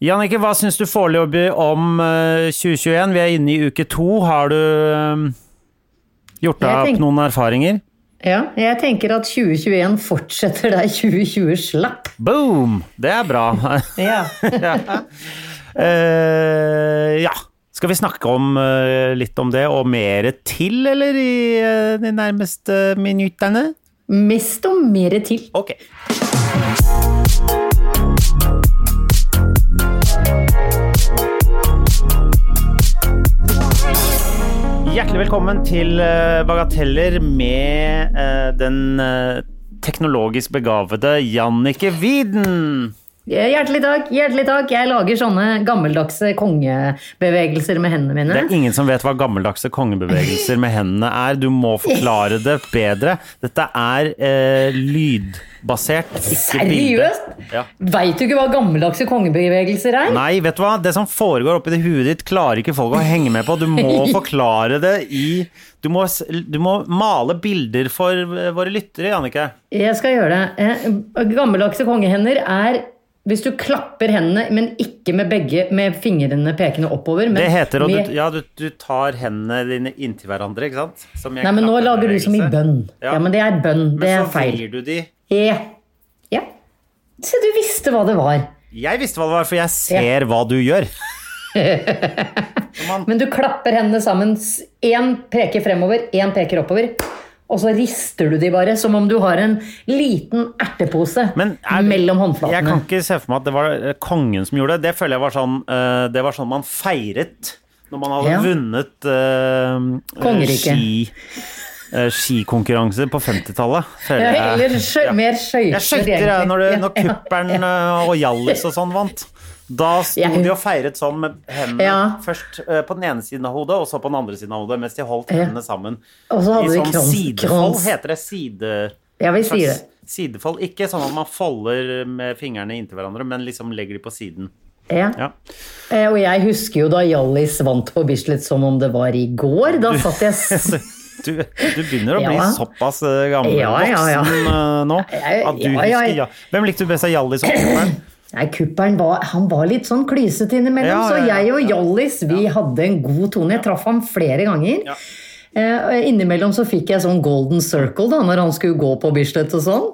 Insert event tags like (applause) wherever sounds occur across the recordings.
Jannicke, hva syns du foreløpig om eh, 2021? Vi er inne i uke to. Har du eh, gjort deg opp noen erfaringer? Ja, jeg tenker at 2021 fortsetter der 2020 slapp. Boom! Det er bra. (laughs) Ja. uh, ja. Skal vi snakke om, uh, litt om det, og mer til, eller, i uh, de nærmeste minuttene? Mest og mer til. Ok. Hjertelig velkommen til eh, Bagateller med eh, den eh, teknologisk begavede Jannicke Widen. Hjertelig takk, hjertelig takk. Jeg lager sånne gammeldagse kongebevegelser med hendene mine. Det er ingen som vet hva gammeldagse kongebevegelser med hendene er. Du må forklare det bedre. Dette er eh, lydbasert, ikke bilde. Seriøst? Ja. Veit du ikke hva gammeldagse kongebevegelser er? Nei, vet du hva? Det som foregår oppi det huet ditt, klarer ikke folk å henge med på. Du må (laughs) forklare det i Du må, du må male bilder for eh, våre lyttere, Jannicke. Jeg skal gjøre det. Eh, Gammeldagse kongehender er hvis du klapper hendene, men ikke med begge med fingrene pekende oppover. Men Det heter å Ja, du, du tar hendene dine inntil hverandre, ikke sant? Nei, men nå lager du som i bønn. Ja. Ja, men det er bønn. Det er feil. Men så vrir du de Ja. ja. Se, du visste hva det var. Jeg visste hva det var, for jeg ser hva du gjør. (laughs) Men du klapper hendene sammen. Én peker fremover, én peker oppover. Og så rister du de bare, som om du har en liten ertepose er- mellom Jeg kan ikke se for meg at det var eh, kongen som gjorde det. Det føler jeg var sånn eh, Det var sånn man feiret når man hadde Ja. vunnet uh, Kongeriket. ski, skikonkurranser på 50-tallet. Ja, eller skjø Ja. mer skøyter, Jeg skøyter egentlig. når, Ja, når ja, eh, og Hjallis og sånn vant. Da sto Jeg- de og feiret sånn med hendene Ja. først eh, på den ene siden av hodet, og så på den andre siden av hodet, mens de holdt hendene sammen. Og så hadde I sånn krons- sidefold, krons. heter det. Side... Ja, vi sier det. Sidefold. Ikke sånn at man folder med fingrene inntil hverandre, men liksom legger de på siden. Ja. Ja. Eh, Og jeg husker jo da Hjallis vant på Bislett som om det var i går. Da satt jeg (laughs) Du, du begynner å bli Ja. såpass eh, gammel Ja, voksen nå at du husker. Hvem likte du best av Hjallis Kuppelen? Nei, kuppelen var, han var litt sånn klysete innimellom, Ja, så ja, ja. jeg og Hjallis vi hadde en god tone. Jeg traff ham flere ganger. Ja. Eh, innimellom så fikk jeg sånn golden circle da, når han skulle gå på Bislett og sånn.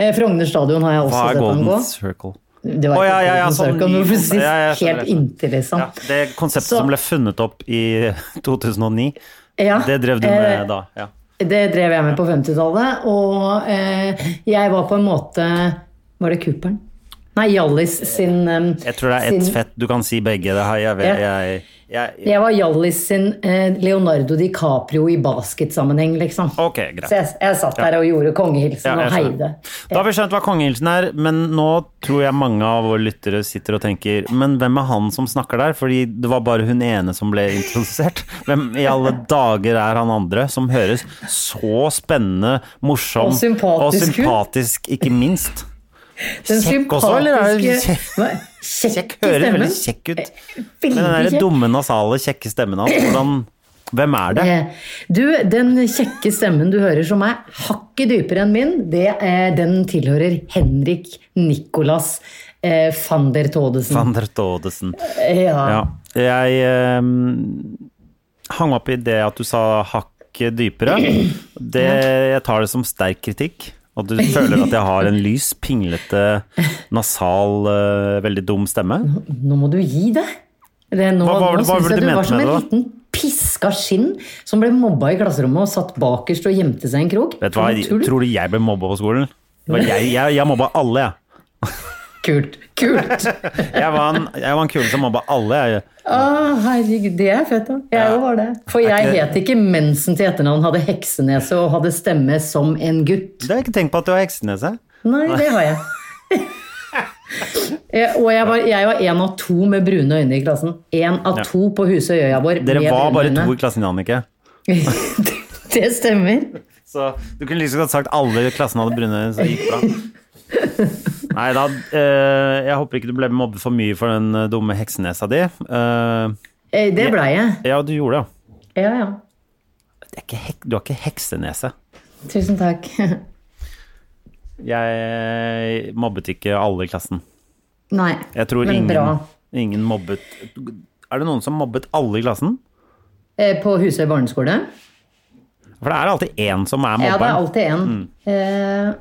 Eh, Frogner stadion har jeg også sett ham gå. Circle? Det var ikke ja, ja, ja, sånn circle, men ja, helt inntil, liksom. Ja, det konseptet Så- som ble funnet opp i (laughs) 2009, Ja, det drev du eh, med da? Ja. Det drev jeg med på 50-tallet, og eh, jeg var på en måte Var det kuppelen? Nei, Hjallis sin eh, Jeg tror det er ett fett. Du kan si begge. Det her, jeg, Ja. jeg, jeg, Jeg var Hjallis sin eh, Leonardo DiCaprio i basketsammenheng, liksom. Ok, greit. Så jeg satt der og gjorde kongehilsen Ja, og heide. Da har vi skjønt hva kongehilsen er, men nå tror jeg mange av våre lyttere sitter og tenker Men hvem er han som snakker der? Fordi det var bare hun ene som ble introdusert. (laughs) Hvem i alle dager er han andre som høres så spennende, morsom Og sympatisk og sympatisk, ikke minst? Den Kjekk også, eller er det kjekk? Kjekk Kjekk høres stemmen? veldig kjekk ut. Veldig Men den der dumme, nasale, kjekke stemmen hans, hvordan Hvem er det? Du, den kjekke stemmen du hører som er hakket dypere enn min, det er, den tilhører Henrik Nicolas eh, van der Todesen. Van der Todesen. Ja. Ja. Jeg eh, hang opp i det at du sa hakket dypere. Det, jeg tar det som sterk kritikk. At du føler at jeg har en lys, pinglete, nasal, eh, veldig dum stemme. Nå må du gi deg. Det, nå Hva hva, nå hva jeg du du var som en det, liten piska skinn som ble mobba i klasserommet og satt bakerst og gjemte seg i en krok. Vet du hva, jeg. Tror du jeg ble mobba på skolen? Jeg, jeg, jeg mobba alle, jeg. Kult. Kult. (laughs) Jeg var en, jeg var en kule som mobba alle. Jeg. Å, herregud, det er fett, da. Jeg òg var det. For jeg het ikke Mensen til etternavn, hadde heksenese og hadde stemme som en gutt. Det har jeg ikke tenkt på at du har heksenese. Nei, det har jeg. (laughs) Eh, Og jeg var, jeg var en av to med brune øyne i klassen. En av Ja. to på Husøyøya vår. Dere var bare øyne. to i klassen, Jannicke. (laughs) Det stemmer. Så du kunne like så godt sagt alle i klassen hadde brune øyne, så det gikk bra. Nei da, eh, jeg håper ikke du ble mobbet for mye for den eh, dumme heksenesa di. Eh, Det blei jeg. ja, du gjorde det. Ja, ja. hek du har ikke heksenese. Tusen takk. (laughs) Jeg mobbet ikke alle i klassen. Nei, Jeg tror men ingen, bra. ingen mobbet Er det noen som mobbet alle i klassen? På Husøy barneskole? For det er alltid én som er Ja, det er alltid én. Mm. Eh,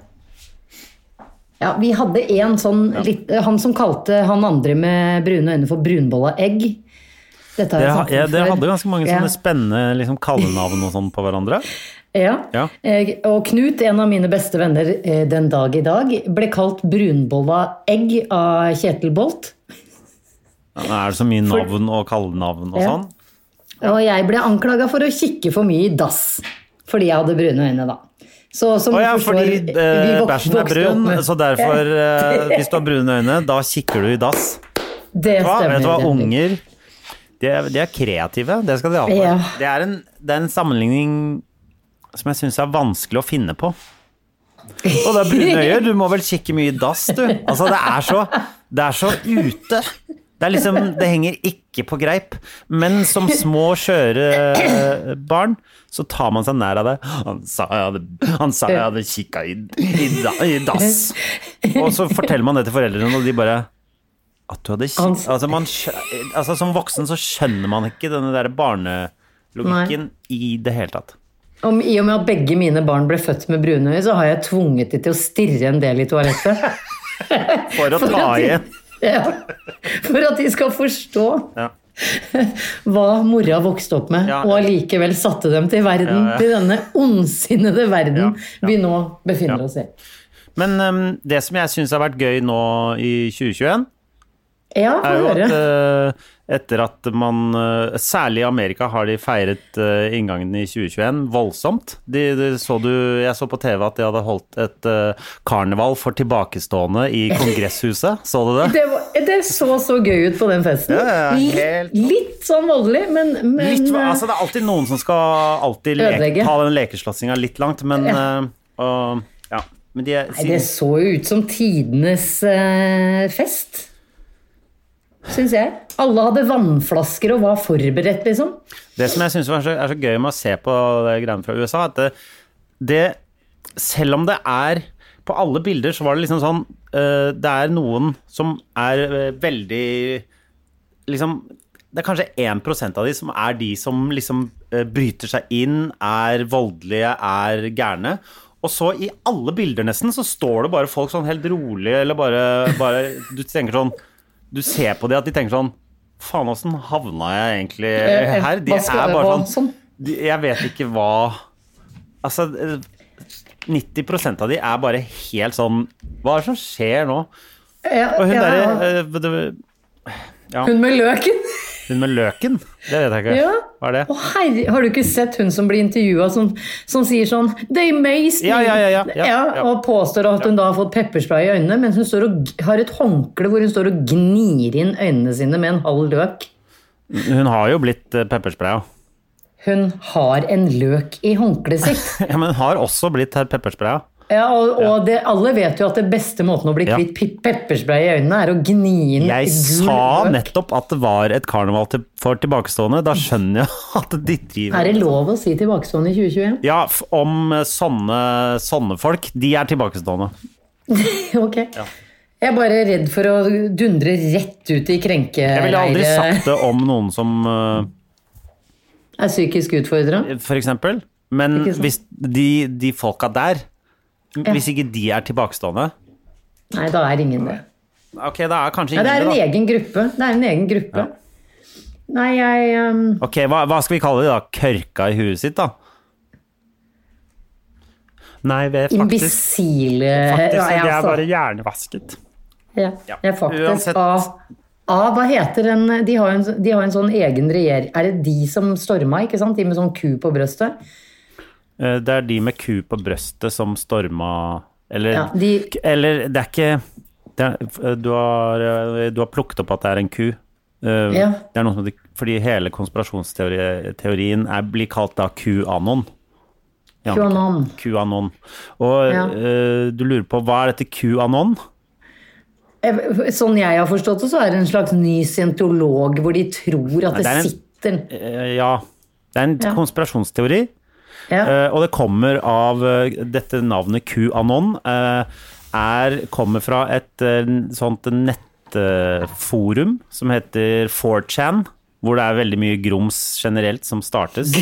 ja, vi hadde en sånn litt, Han som kalte han andre med brune øyne for brunbolla egg. Dette har Dere, ja, dere hadde ganske mange Ja. sånne spennende liksom, kallenavn og sånn på hverandre. (laughs) Ja. Ja. Eh, Og Knut, en av mine beste venner eh, den dag i dag, ble kalt brunbolla egg av Kjetil Bolt. Ja, Er det så mye navn og kallenavn og Ja. sånn? Og jeg ble anklaga for å kikke for mye i dass. Fordi jeg hadde brune øyne, da. Så som oh, ja, forstår, fordi eh, bæsjen er brun, så derfor (laughs) uh, Hvis du har brune øyne, da kikker du i dass. Det Hva? stemmer. Vet du hva, unger de er, de er kreative, det skal de ha for. Ja. Det, er en, det er en sammenligning som jeg syns er vanskelig å finne på. Og det er brune øyne, du må vel kikke mye i dass, du. Altså, det er så, det er så ute. Det er liksom, det henger ikke på greip. Men som små, skjøre eh, barn, så tar man seg nær av det. Han sa jeg hadde, han sa jeg hadde kikka i, i, i dass. Og så forteller man det til foreldrene, og de bare at du hadde kikka Altså, man, altså, som voksen så skjønner man ikke denne der barnelogikken i det hele tatt. Om, I og med at begge mine barn ble født med brune øyne, så har jeg tvunget de til å stirre en del i toalettet. (laughs) For å ta igjen. Ja, for at de skal forstå Ja. hva mora vokste opp med, Ja. og allikevel satte dem til verden, til denne ondsinnede verden vi nå befinner oss i. Men um, det som jeg syns har vært gøy nå i 2021, Ja, få høre. at uh, etter at man uh, Særlig i Amerika har de feiret uh, inngangen i 2021 voldsomt. De, de, så du, jeg så på TV at de hadde holdt et uh, karneval for tilbakestående i (laughs) Kongresshuset. Så du det? Det, var, det så så gøy ut på den festen. Ja, ja, helt- litt, litt sånn voldelig, men, men Litt, altså det er alltid noen som skal alltid leke, ta den lekeslåssinga litt langt, men uh, og, ja. Men de, Nei, det så jo ut som tidenes uh, fest. Syns jeg. Alle hadde vannflasker og var forberedt, liksom. Det som jeg syns er, er så gøy med å se på det greiene fra USA, at det, det Selv om det er På alle bilder så var det liksom sånn uh, Det er noen som er uh, veldig Liksom Det er kanskje 1% av de som er de som liksom uh, bryter seg inn, er voldelige, er gærne. Og så i alle bilder nesten så står det bare folk sånn helt rolig, eller bare, bare Du tenker sånn Du ser på det at de tenker sånn Faen, åssen havna jeg egentlig Eh, her? De er bare sånn de, Jeg vet ikke hva Altså eh, 90% av de er bare helt sånn Hva er det som skjer nå? Og hun ja, derre ja. eh, ja, Hun med løken. Hun med løken? Det vet jeg ikke. Ja. Hva er det? Å, herre, har du ikke sett hun som blir intervjua som, som sier sånn They me! Ja, ja, ja, ja, ja, ja. Og påstår at hun da har fått pepperspray i øynene, mens hun står og, har et håndkle hvor hun står og gnir inn øynene sine med en halv løk. Hun har jo blitt uh, pepperspraya. Hun har en løk i håndkleet sitt. (laughs) Ja, men hun har også blitt pepperspraya. Ja, og, og det, alle vet jo at det beste måten å bli kvitt ja. pepperspray i øynene, er å gni inn Jeg sa nettopp at det var et karneval til, for tilbakestående. Da skjønner jeg (laughs) at de driver Er det lov å si tilbakestående i 2021? Ja, om eh, sånne, sånne folk. De er tilbakestående. (laughs) Ok. Jeg er bare redd for å dundre rett ut i krenkeleire. Jeg ville aldri sagt det om noen som uh, Er psykisk utfordra? for eksempel. Men hvis de, de folka der Hvis ikke de er tilbakestående Nei, da er ingen det. Ok, da er kanskje Ja, ingen det er en egen gruppe. Det er en egen gruppe. Nei, jeg um, Ok, hva, hva skal vi kalle det da? Kørka i huet sitt, da? Nei, vi er faktisk Imbisile Faktisk, ja, de er altså, bare hjernevasket. ja, Ja. Jeg er faktisk Uansett. av, av Hva heter den de har, en, de har en sånn egen regjering Er det de som storma, ikke sant? De med sånn ku på brøstet? Eh, Det er de med ku på brøstet som storma Eller, Ja, de- eller det er ikke det er, eh, du, har, eh, du har plukket opp at det er en ku. Ja. Det er noe som fordi hele konspirasjonsteorien er, blir kalt da QAnon. Ja, QAnon. QAnon. Og Ja. du lurer på hva er dette QAnon? Eh, Sånn jeg har forstått det, så er det en slags ny scientolog hvor de tror at det det en- sitter ja, det er en konspirasjonsteori. Ja. Eh, og det kommer av eh, dette navnet QAnon. eh, er, kommer fra et sånt nettforum som heter 4chan. Hvor det er veldig mye grums generelt som startes.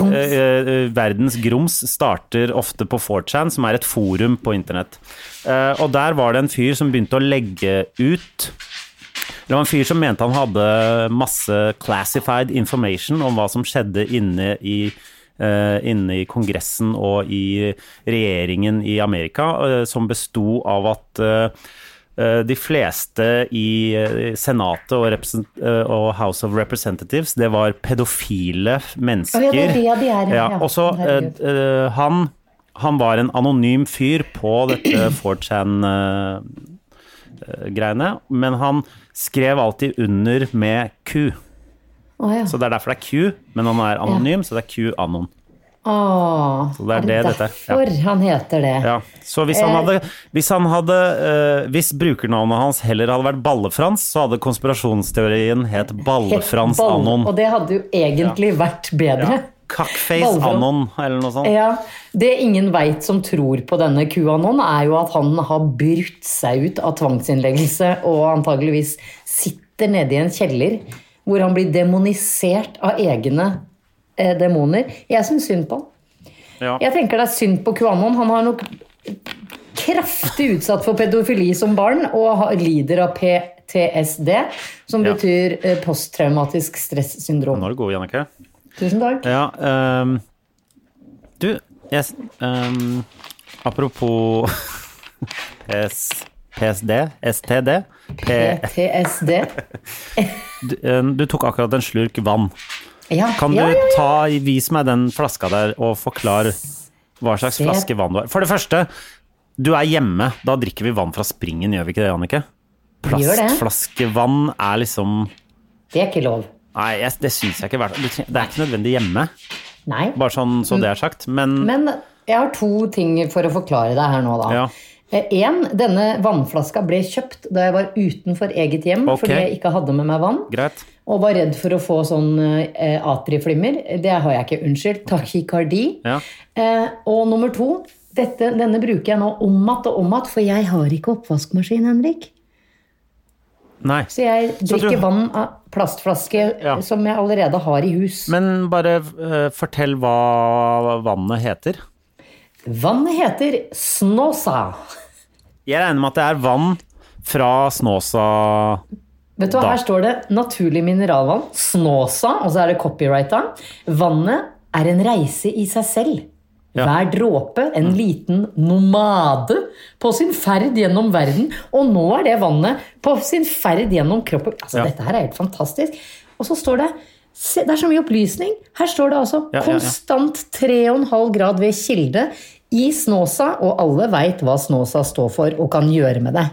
Eh, verdens grums starter ofte på 4chan, som er et forum på internett. Eh, og der var det en fyr som begynte å legge ut det var en fyr som mente han hadde masse classified information om hva som skjedde inne i, inne i Kongressen og i regjeringen i Amerika, eh, som besto av at eh, eh, de fleste i eh, Senatet og, eh, House of Representatives, det var pedofile mennesker. Ja, det er det de er, ja. Ja, og så eh, Herregud. eh, han, han var en anonym fyr på dette (clears throat) 4chan eh, greiene, men han skrev alltid under med Q. Å ja. Så det er derfor det er Q, men han er anonym, så det er Q-anon. Åh, Så det er det dette er, ja. derfor han heter det? Ja, så hvis han hadde, hvis, han hadde uh, hvis brukernavnet hans heller hadde vært Ballefrans, så hadde konspirasjonsteorien het Het Ballefrans ball- Anon. Og det hadde jo egentlig vært bedre. Ja. Cockface Anon, eller noe sånt. Ja, Det ingen veit som tror på denne QAnon, er jo at han har brutt seg ut av tvangsinnleggelse og antageligvis sitter nede i en kjeller hvor han blir demonisert av egne eh, demoner. Jeg syns synd på han. Ja. Jeg tenker det er synd på Kuanon. Han har nok kraftig utsatt for pedofili som barn og har- lider av PTSD, som Ja. betyr eh, posttraumatisk Nå er du god, Jannicke. Tusen takk. Ja, um, du, jeg, s- ehm, apropos (laughs) PS, PSD, STD PTSD. du, eh, du tok akkurat en slurk vann. Ja, Kan du ja, ja. ta, vis meg den flaska der og forklare hva slags Se. flaske vann du har? For det første, du er hjemme. Da drikker vi vann fra springen, gjør vi ikke det, Jannicke? Plastflaskevann er liksom Det er ikke lov. Nei, jeg, det syns jeg ikke. Det det er ikke nødvendig hjemme, Nei. bare sånn så det er sagt. Men, Men jeg har to ting for å forklare deg her nå, da. Ja. En, denne vannflaska ble kjøpt da jeg var utenfor eget hjem okay. fordi jeg ikke hadde med meg vann. greit. Og var redd for å få sånn eh, atrieflimmer. Det har jeg ikke. Unnskyld. Tachycardi. Ja. Eh, og nummer to, dette, denne bruker jeg nå om igjen og om igjen, for jeg har ikke oppvaskmaskin, Henrik. Nei. Så jeg Så du- drikker vann av plastflaske Ja. som jeg allerede har i hus. Men bare uh, fortell hva vannet heter. Vannet heter Snåsa. Jeg regner med at det er vann fra Snåsa Vet du hva, Her står det 'naturlig mineralvann', Snåsa, og så er det copyrighta. Vannet er en reise i seg selv. Ja. Hver dråpe en liten nomade på sin ferd gjennom verden. Og nå er det vannet på sin ferd gjennom kroppen. Altså, Ja. Dette her er helt fantastisk. Og så står det se, Det er så mye opplysning. Her står det altså ja. konstant 3,5 grad ved kilde i Snåsa, og alle veit hva Snåsa står for og kan gjøre med det.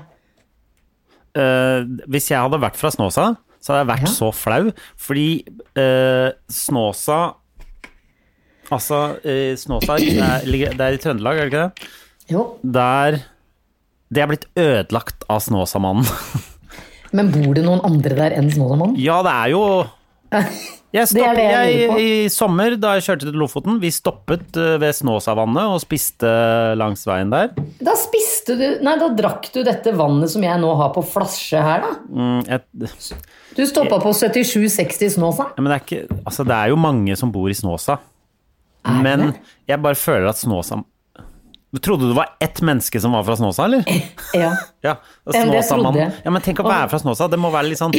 Uh, Hvis jeg hadde vært fra Snåsa, så hadde jeg vært Ja. så flau, fordi uh, Snåsa Altså, uh, Snåsa er, ligger- det er i Trøndelag, er det ikke det? Jo, Der Det er blitt ødelagt av Snåsamannen. (laughs) Men bor det noen andre der enn Snåsamannen? Ja, det er jo (laughs) jeg Det det jeg jeg. I sommer, da jeg kjørte til Lofoten, vi stoppet eh, ved Snåsavannet og spiste langs veien der. Da spiste du Nei, da drakk du dette vannet som jeg nå har på flasje her, da. Mm, jeg, Du stoppa på 7760 Snåsa. ja, men det er, ikke, altså, det er jo mange som bor i Snåsa. Men jeg bare føler at Snåsa Trodde du det var ett menneske som var fra Snåsa, eller? Ja. Ja, Ja, Snåsamannen-. Ja, men tenk å være fra Snåsa. Det må være litt sånn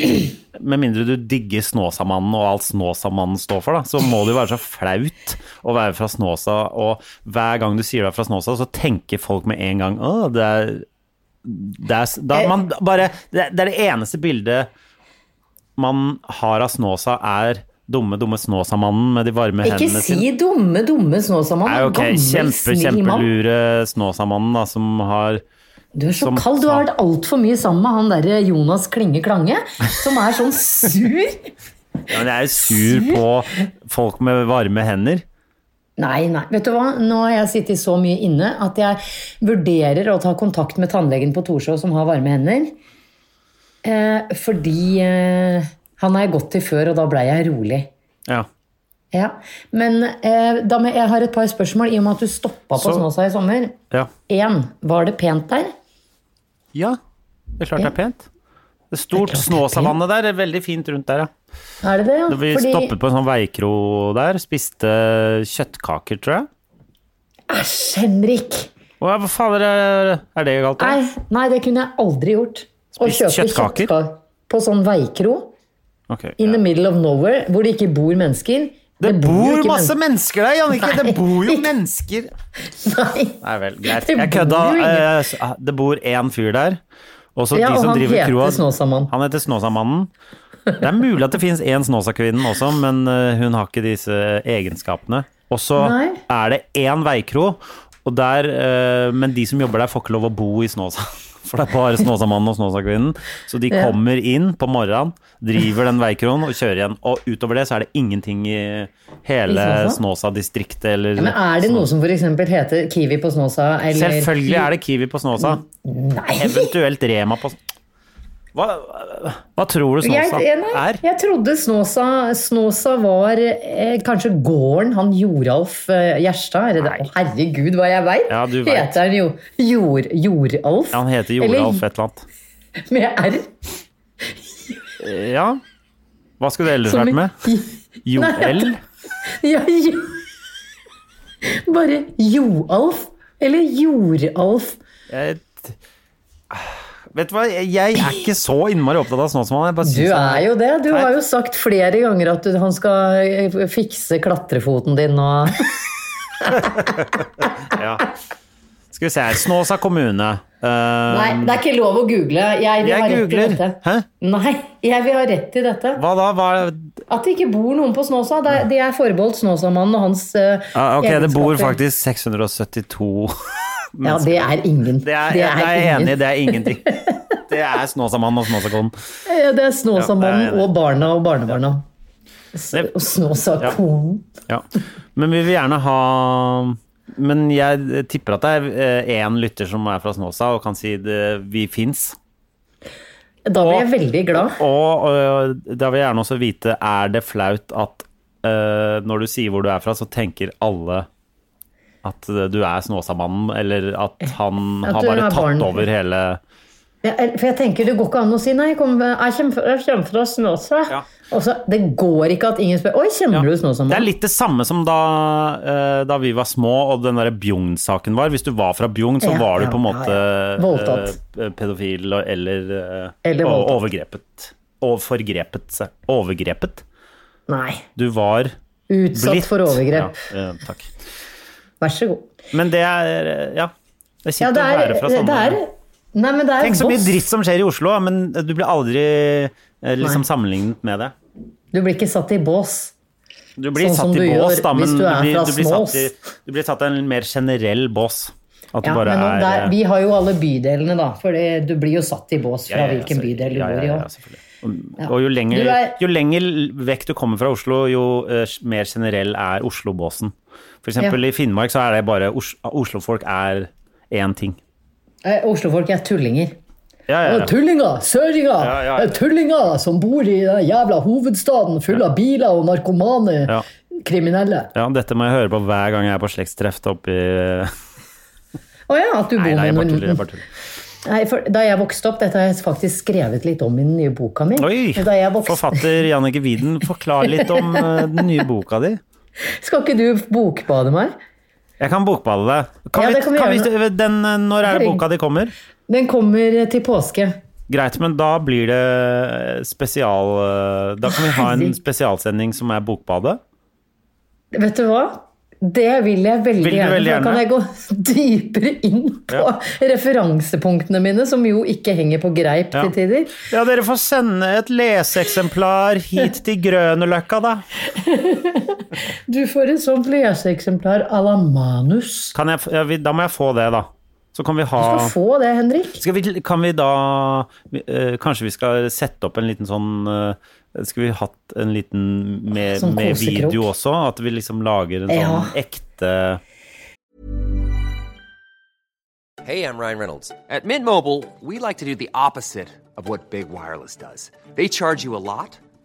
Med mindre du digger Snåsamannen og alt Snåsamannen står for, da, så må det jo være så flaut å være fra Snåsa, og hver gang du sier du er fra Snåsa, så tenker folk med en gang Å, det er det er, da, Eh. man bare, det, det er det eneste bildet man har av Snåsa, er dumme, dumme Snåsamannen med de varme Ikke hendene si sine. dumme, dumme Snåsamannen. Nei, ok, Gammel, kjempe, kjempelure Snåsamannen da, som har Du er så Som kald. Du har vært altfor mye sammen med han derre Jonas Klinge Klange, som er sånn sur. (laughs) Ja, men jeg er sur på folk med varme hender. Nei, nei. Vet du hva? Nå har jeg sittet så mye inne at jeg vurderer å ta kontakt med tannlegen på Torshov som har varme hender. Eh, fordi eh, han har jeg gått til før, og da blei jeg rolig. Ja. Ja, Men eh, da med, jeg har et par spørsmål, i og med at du stoppa på Snåsa i sommer. Ja. En, var det pent der? ja. Det er klart det er pent. Det er stort Det er Snåsavannet der. Er veldig fint rundt der, ja. Er det det? Ja? Vi stoppet på en sånn veikro der. Spiste kjøttkaker, tror jeg. Æsj, Henrik! Hva fader er, er det galt? da? Nei, nei, det kunne jeg aldri gjort. Spist kjøttkaker? kjøttkaker på sånn veikro Ok, in the middle of nowhere, hvor det ikke bor mennesker. Det det bor ikke masse men- mennesker der, Jannicke! Det bor jo (laughs) mennesker Nei. Nei vel, greit. Jeg bor kødda. Eh, ah, Det bor én fyr der. Og så Ja, de og som han driver heter kroa. Han heter Snåsamannen. Det er mulig at det finnes én Snåsakvinnen også, men eh, hun har ikke disse egenskapene. Og så er det én veikro, og der, eh, men de som jobber der, får ikke lov å bo i Snåsa. For det er bare Snåsamannen og Snåsakvinnen. Så de (laughs) kommer inn på morgenen, driver den veikronen og kjører igjen. Og utover det så er det ingenting i hele Snåsa? Snåsa-distriktet eller Ja, men er det noe som f.eks. heter Kiwi på Snåsa? Eller Selvfølgelig er det Kiwi på Snåsa. Nei! Eventuelt Rema på Hva, hva tror du Snåsa jeg, nei, er? jeg trodde Snåsa, Snåsa var eh, kanskje gården han Joralf eh, Gjerstad. Er herregud, hva jeg veit! Ja, vet. Heter han jo Jor, Joralf? Han heter Joralf et eller annet. Med R? Ja. Hva skulle det ellers Som vært med? (laughs) Joel? Ja, jo. (laughs) Bare Joalf? Eller Joralf? Jeg- Vet du hva, jeg er ikke så innmari opptatt av Snåsamannen. Du er jo det. Du har jo sagt flere ganger at han skal eh, fikse klatrefoten din og (laughs) Ja. Skal vi se her. Snåsa kommune. Uh, Nei, det er ikke lov å google. Jeg vil ha googler. rett i dette. Hæ? Nei, jeg vil ha rett i dette. Hva da? Hva At det ikke bor noen på Snåsa. Det er, det er forbeholdt Snåsamannen og hans uh, ah, Ok, det bor faktisk 672 (laughs) Ja, det er ingen. Det er, jeg er enig, det er ingenting. Det er Snåsamannen og Snåsakonen. (laughs) Ja, Det er Snåsamannen Ja, det er og barna og barnebarna. S- Det- Og Ja. Men vi vil gjerne ha Men jeg tipper at det er én lytter som er fra Snåsa og kan si det, vi fins. Da blir jeg veldig glad. Og øh, da vil jeg gjerne også vite, er det flaut at uh, når du sier hvor du er fra, så tenker alle at du er Snåsamannen, eller at han At har bare har tatt barn. over hele Ja, For jeg tenker Det går ikke an å si nei, jeg kommer, jeg kommer fra- jeg kommer fra Snåsa. Ja. Så, det går ikke at ingen spør Oi, kjenner du Det er litt det samme som da, øh, da vi var små og den der Bjugn-saken var. Hvis du var fra Bjugn, så Ja, var du ja, på en måte ja, ja. Voldtatt. øh, pedofil eller, øh, Eller og- voldtatt. overgrepet. Og forgrepet seg. Overgrepet? Nei. Du var Utsatt blitt for overgrep. Ja, takk. Vær så god. Men det er Ja. Det er Ja, kjipt å være fra det er Nei, men det er Tenk så mye dritt som skjer i Oslo, men du blir aldri eh, liksom sammenlignet med det. Du blir ikke satt i bås. Du blir Sånn satt i bås, da, men du blir, du, blir satt i, du blir satt i en mer generell bås. At Ja, bare men er der, eh, vi har jo alle bydelene, da, for du blir jo satt i bås fra ja, ja, hvilken bydel du bor i. Og, og jo, lenger, er- jo lenger vekk du kommer fra Oslo, jo uh, mer generell er Oslo-båsen. Ja. i Finnmark så er det bare Os Oslo-folk er én ting. Eh, Oslofolk er tullinger. Ja, ja, ja. Tullinger! Søringer! Eh, Tullinger som bor i den jævla hovedstaden full av biler og narkomane Ja. kriminelle. ja, dette må jeg høre på hver gang jeg er på slektstreff oppi Å ja, at du bor med noen Nei, Jeg bare tuller. Nei, for Da jeg vokste opp, dette har jeg faktisk skrevet litt om i den nye boka mi. Oi! Vokste, Forfatter Jannicke Widen, forklar litt om eh, den nye boka di. (laughs) Skal ikke du bokbade meg? Jeg kan bokbade deg. Kan Ja, vi, kan vi kan vi, den, eh, når er det boka di kommer? Den kommer til påske. Greit, men da blir det eh, spesial eh, Da kan vi ha en spesialsending som er Bokbadet. Vet du hva? Det vil jeg veldig Vil gjerne. veldig for Da kan jeg gå (laughs) dypere inn på Ja. referansepunktene mine, som jo ikke henger på greip Ja. til tider. Ja, dere får sende et leseeksemplar hit til Grønløkka, da. (laughs) Du får et sånt leseeksemplar à la manus. Kan jeg, da må jeg få det, da. Så kan vi ha Du skal få det, Henrik. skal vi, Kan vi da eh, Kanskje vi skal sette opp en liten sånn eh, Skulle vi hatt en liten med, Sånn med video også? At vi liksom lager en Ja. sånn ekte Hey, I'm Ryan Reynolds. At Mint Mobile, we like to do the opposite of what Big Wireless does. They charge you a lot,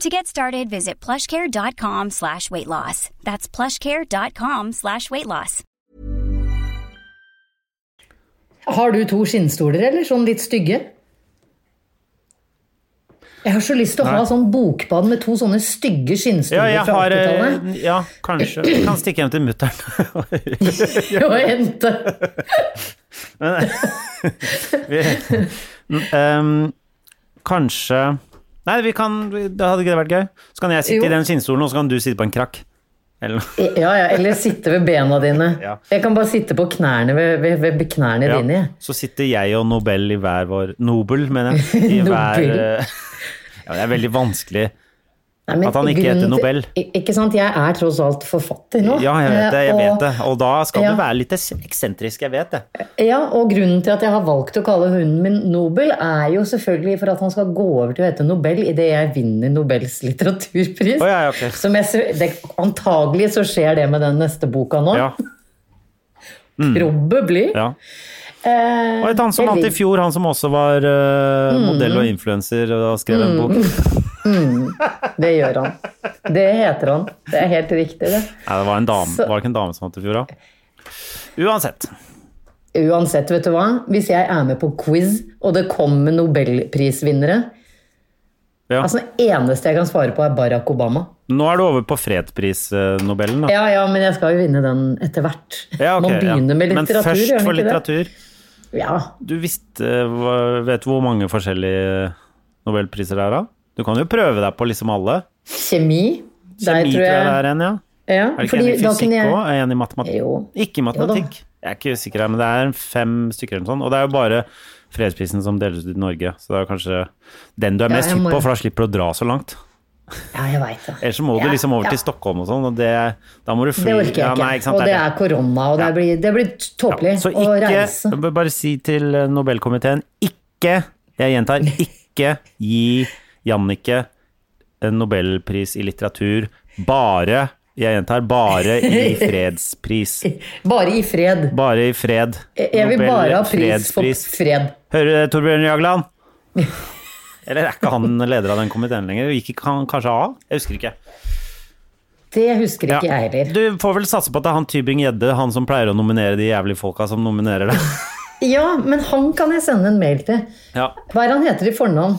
To get started, visit plushcare.com slash weight loss. That's plushcare.com slash weight loss. Har du to skinnstoler, eller? Sånn litt stygge? Jeg har så lyst til å ha sånn bokbad med to sånne stygge Ja, skinnstoler jeg fra har eh, 80-tallet. Ja, kanskje. Vi kan stikke hjem til mutter'n. (laughs) Og hente (laughs) Vi- um, kanskje Nei, vi kan da hadde ikke det vært gøy? Så kan jeg sitte Jo. i den skinnstolen, og så kan du sitte på en krakk. Eller Ja, ja, eller sitte ved bena dine. Ja. Jeg kan bare sitte på knærne ved, ved, ved knærne Ja. dine. Så sitter jeg og Nobel i hver vår Nobel, mener jeg. I (laughs) hver eh, (laughs) Ja, det er veldig vanskelig. Nei, At han ikke grunnen heter Nobel. Ikke sant, jeg er tross alt forfatter nå. Ja, jeg vet det. Jeg og, vet det. Og da skal Ja. du være litt eksentrisk, jeg vet det. Ja, og grunnen til at jeg har valgt å kalle hunden min Nobel, er jo selvfølgelig for at han skal gå over til å hete Nobel idet jeg vinner Nobels litteraturpris. Oh, ja, ja, ok. Som jeg, det, antagelig så skjer det med den neste boka nå. Ja. (laughs) Probably. ja. Eh, Og et annet som vant i fjor, han som også var uh, Mm. modell og influenser og skrev en bok. (laughs) Det gjør han. Det heter han. Det er helt riktig, det. Nei, det var en dame. Så- Var det ikke en dame som vant i fjor, da? Uansett. Uansett, vet du hva. Hvis jeg er med på quiz, og det kommer nobelprisvinnere Ja. Altså, Det eneste jeg kan svare på, er Barack Obama. Nå er du over på fredsprisnobelen, da. Ja, ja, men jeg skal jo vinne den etter hvert. Ja, okay, Man begynner ja. med Men litteratur, først gjør for det? litteratur. Ja. Du visste Vet du hvor mange forskjellige nobelpriser det er, da? Du kan jo prøve deg på liksom alle. Kjemi. Der Kjemi tror tror jeg det er en, ja. Ja, Er du ikke enig en i fysikk òg? jeg òg? Er en i matematikk? Jo. Ikke i matematikk. Jeg er ikke sikker, men det er fem stykker eller noe sånt. Og det er jo bare fredsprisen som deles ut i Norge, så det er kanskje den du er mest ja, hypp må- på, for da slipper du å dra så langt. Ja, jeg veit det. Ellers så må du liksom over ja. til Stockholm og sånn, og det, da må du fly Det orker jeg Ja, ikke. nei, sant, og det er korona, og det Ja. blir, det blir tåpelig ja, å reise. Så Bare si til Nobelkomiteen ikke, jeg gjentar, ikke gi Jannicke en nobelpris i litteratur. Bare, jeg gjentar, bare i (laughs) fredspris. Bare i fred. Bare i fred. Jeg vil Nobel bare ha pris for fred. Hører du, Torbjørn Jagland? (laughs) Eller er ikke han leder av den komiteen lenger? Gikk ikke han kanskje av? Jeg husker ikke. Det husker ikke jeg heller. Du får vel satse på at det er han Tybring-Gjedde, han som pleier å nominere de jævlige folka som nominerer det. (laughs) Ja, men han kan jeg sende en mail til. Ja. Hva er han heter i fornavn?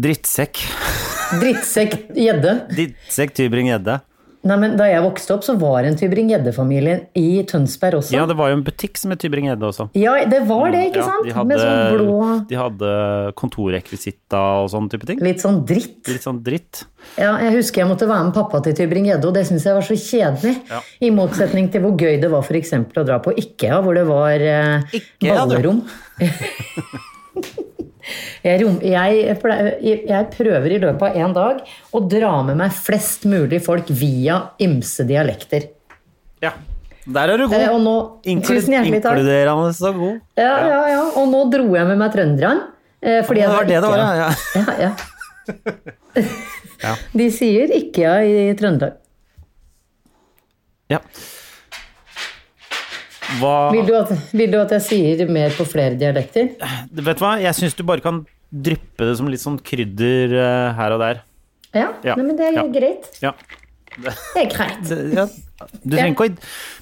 Drittsekk. Drittsekk gjedde? Drittsekk Tybring-Gjedde. Nei, men Da jeg vokste opp, så var en Tybring-Gjedde-familie i Tønsberg også. Ja, det var jo en butikk som het Tybring-Gjedde også. Ja, det var det, ikke Ja, sant? de hadde, Med sånn blå de hadde kontorrekvisitta og sånn type ting. Litt sånn dritt. Litt sånn dritt. Ja, jeg husker jeg måtte være med pappa til Tybring-Gjedde, og det syns jeg var så kjedelig. Ja. I motsetning til hvor gøy det var eksempel å dra på IKEA, hvor det var eh, ballerom. (laughs) jeg, jeg, jeg prøver i løpet av én dag å dra med meg flest mulig folk via ymse dialekter. Ja. Der er du Eh, og god. nå, Inklud- tusen hjertelig takk. Inkluderende så god. Ja, ja, ja. Og nå dro jeg med meg trønderne. eh, Fordi Det jeg var det det var, ja. ja. Ja, ja. (laughs) De sier ikke ja i Trøndelag. ja. Hva Vil du, at, vil du at jeg sier mer på flere dialekter? Vet du hva, jeg syns du bare kan dryppe det som litt sånn krydder eh, her og der. Ja, Ja, Nei, men det er ja. greit. Ja. Det er greit. Det- Ja, du trenger ikke å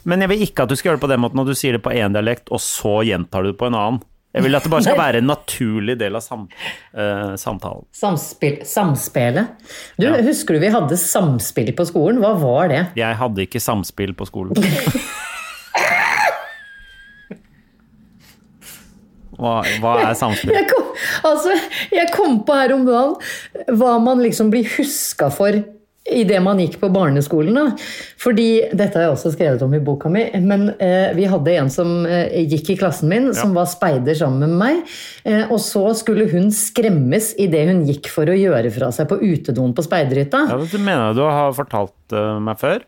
Men jeg vil ikke at du skal gjøre det på den måten at du sier det på én dialekt, og så gjentar du det på en annen. Jeg vil at det bare skal (laughs) være en naturlig del av sam, uh, samtalen. Samspill, samspillet. Du, husker du vi hadde samspill på skolen? Hva var det? Jeg hadde ikke samspill på skolen. (laughs) Hva, hva er samspill? Jeg kom, altså, jeg kom på her om dagen hva man liksom blir huska for idet man gikk på barneskolen. Da. Fordi, Dette har jeg også skrevet om i boka mi, men eh, vi hadde en som eh, gikk i klassen min, som var speider sammen med meg. Eh, og så skulle hun skremmes idet hun gikk for å gjøre fra seg på utedoen på speiderhytta. Ja, det mener jeg du har fortalt eh, meg før.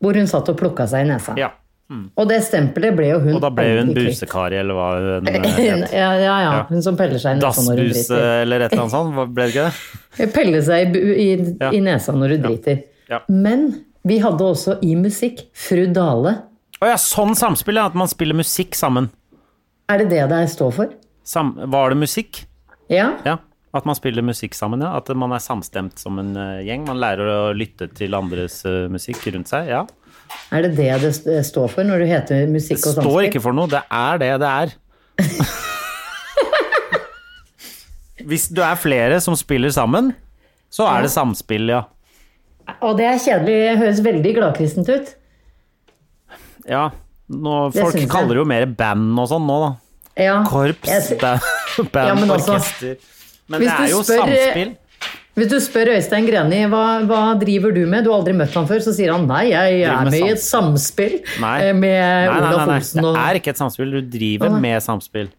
Hvor hun satt og plukka seg i nesa. Ja. Og det stempelet ble jo hun Og da ble hun busekari, eller hva hun eh, (laughs) het. Ja, ja, ja. Hun som peller seg i nesa når hun Dassbuse driter. eller et eller annet sånt, ble det ikke det? (laughs) Pelle seg i, i, Ja. i nesa når hun driter. Ja. Men vi hadde også i musikk Fru Dale. Å ja, sånn samspill. At man spiller musikk sammen. Er det det det står for? Sam var det musikk? Ja? Ja. At man spiller musikk sammen, ja. At man er samstemt som en eh, gjeng. Man lærer å lytte til andres eh, musikk rundt seg. Ja. Er det det det står for når du heter musikk Det står samspill? ikke for noe. Det er det det er. (laughs) Hvis du er flere som spiller sammen, så er det samspill, ja. Og det er kjedelig. Det høres veldig gladkristent ut. Ja. Nå, folk kaller det jo mer band og sånn nå, da. Ja. Korps, Jeg band, Ja, men altså, orkester. Men det er jo spør- samspill. Hvis du spør Øystein Greni hva, hva driver du med, du har aldri møtt ham før, så sier han nei, jeg er med med i et samspill Nei. eh, med Olaf Olsen. Og... Det er ikke et samspill. Du driver med samspill.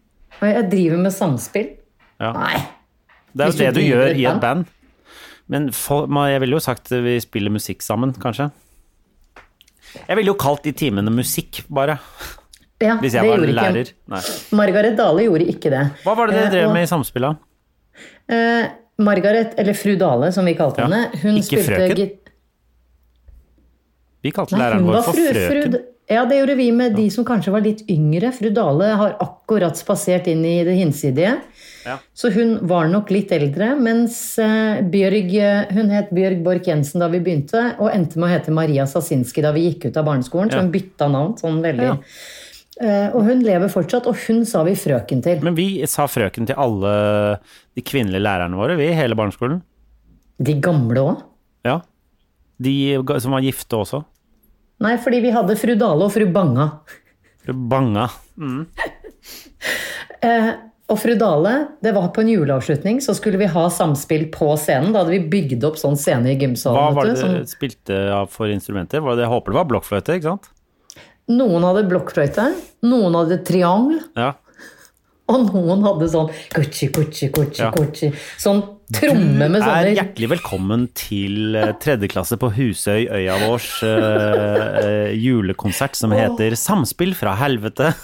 jeg driver med samspill. Ja. Nei. Det er jo det du du gjør i et band. Men for, jeg ville jo sagt vi spiller musikk sammen, kanskje. Jeg ville jo kalt de timene musikk, bare. Ja, Hvis jeg det var lærer. Margaret Dale gjorde ikke det. Hva var det dere Eh, drev med i samspillet? Eh, Margaret, eller fru Dale som vi kalte henne, hun ikke spilte frøken? Vi kalte Nei, læreren vår for fru, frøken. fru, ja, det gjorde vi med de som kanskje var litt yngre. Fru Dale har akkurat spasert inn i det hinsidige. Ja. Så hun var nok litt eldre, mens eh, Bjørg eh, Hun het Bjørg Borch Jensen da vi begynte, og endte med å hete Maria Sasinski da vi gikk ut av barneskolen, så hun bytta navn sånn veldig. Ja. Eh, og hun lever fortsatt, og hun sa vi frøken til. Men vi sa frøken til alle de kvinnelige lærerne våre, vi, i hele barneskolen. De gamle òg? Ja. De som var gifte også. Nei, fordi vi hadde fru Dale og fru Banga. Fru Banga. (laughs) Eh, og fru Dale, det var på en juleavslutning, så skulle vi ha samspill på scenen. Da hadde vi bygd opp sånn scene i Hva gymsalen. var det du, som... spilte av for instrumenter? Var det, jeg håper det var blokkfløyte, ikke sant? Noen hadde blokkfløyte, noen hadde triangel, Ja. og noen hadde sånn kuchi, kuchi, kuchi, Ja. kuchi. Sånn tromme med sånne Du er hjertelig velkommen til tredjeklasse på Husøy, øya vårs, uh, eh, julekonsert som heter Samspill fra helvete. (laughs)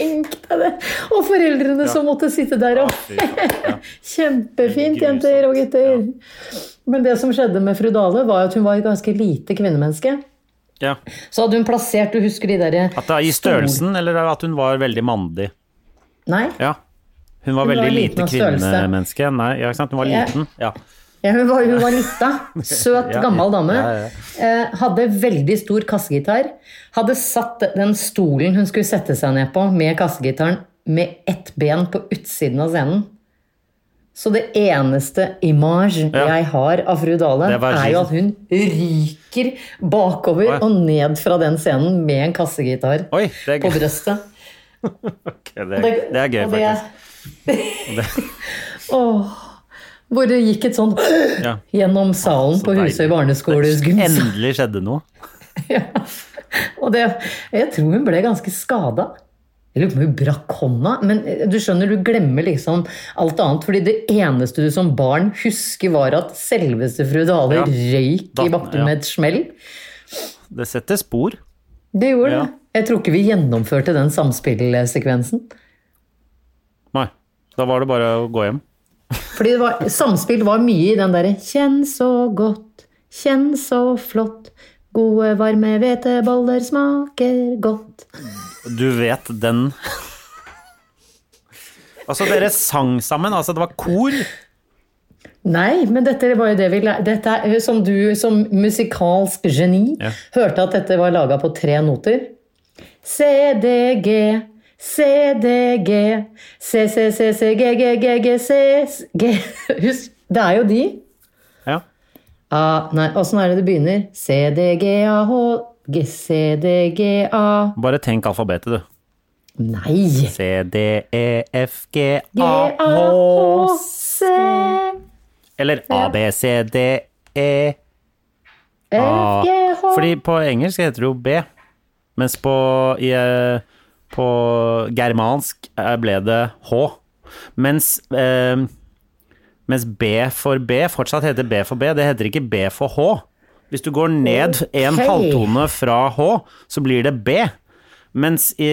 Tenk deg det! Og foreldrene som måtte sitte der og (laughs) Kjempefint, jenter og gutter! Men det som skjedde med fru Dale, var at hun var et ganske lite kvinnemenneske. Ja. Så hadde hun plassert, du husker de derre At det er I størrelsen, eller at hun var veldig mandig? Nei, Ja. Hun var Hun veldig liten lite kvinnemenneske. Nei, ja, ikke sant? Hun var liten. Ja. Ja, hun var, hun var lita. Søt, (laughs) gammel dame. Eh, hadde veldig stor kassegitar. Hadde satt den stolen hun skulle sette seg ned på med kassegitaren, med ett ben på utsiden av scenen. Så det eneste image Ja. jeg har av fru Dale, Det er jo at hun ryker bakover Oi. og ned fra den scenen med en kassegitar Oi, det er på brøstet. Ok, (laughs) Det, det er gøy, og det- faktisk. (laughs) oh, hvor det gikk et sånt Ja. gjennom salen på Husøy barneskoles gymsal. Endelig skjedde noe. (laughs) Ja. Og det, jeg tror hun ble ganske skada. Jeg lurer på om hun brakk hånda. Men eh, du skjønner, du glemmer liksom alt annet. fordi det eneste du som barn husker, var at selveste fru Dale Ja. røyk Da- i bakken ja. med et smell. Det setter spor. Det gjorde Ja. det. Jeg tror ikke vi gjennomførte den samspillsekvensen. Nei. Da var det bare å gå hjem. Fordi det var, samspill var mye i den derre 'kjenn så godt, kjenn så flott', gode varme hveteboller smaker godt. Du vet den Altså, dere sang sammen. Altså, det var kor. Nei, men dette var jo det vi. Dette er som du som musikalsk geni Ja. hørte at dette var laga på tre noter. C, D, G, C, D, G, C, C, C, C, G, G, G, G, C, G. (laughs) Husk, det er jo de. Ja. Ah, nei, åssen er det det begynner? C, D, G, A, H, G, C, D, G, A Bare tenk alfabetet, du. Nei! C, D, E, Eller A, B, C, D, E F, A. H Fordi på engelsk heter det jo B, mens på, i, eh, på germansk eh, ble det H. Mens, eh, mens B for B fortsatt heter B for B, det heter ikke B for H. Hvis du går ned en okay. halvtone fra H, så blir det B. Mens i,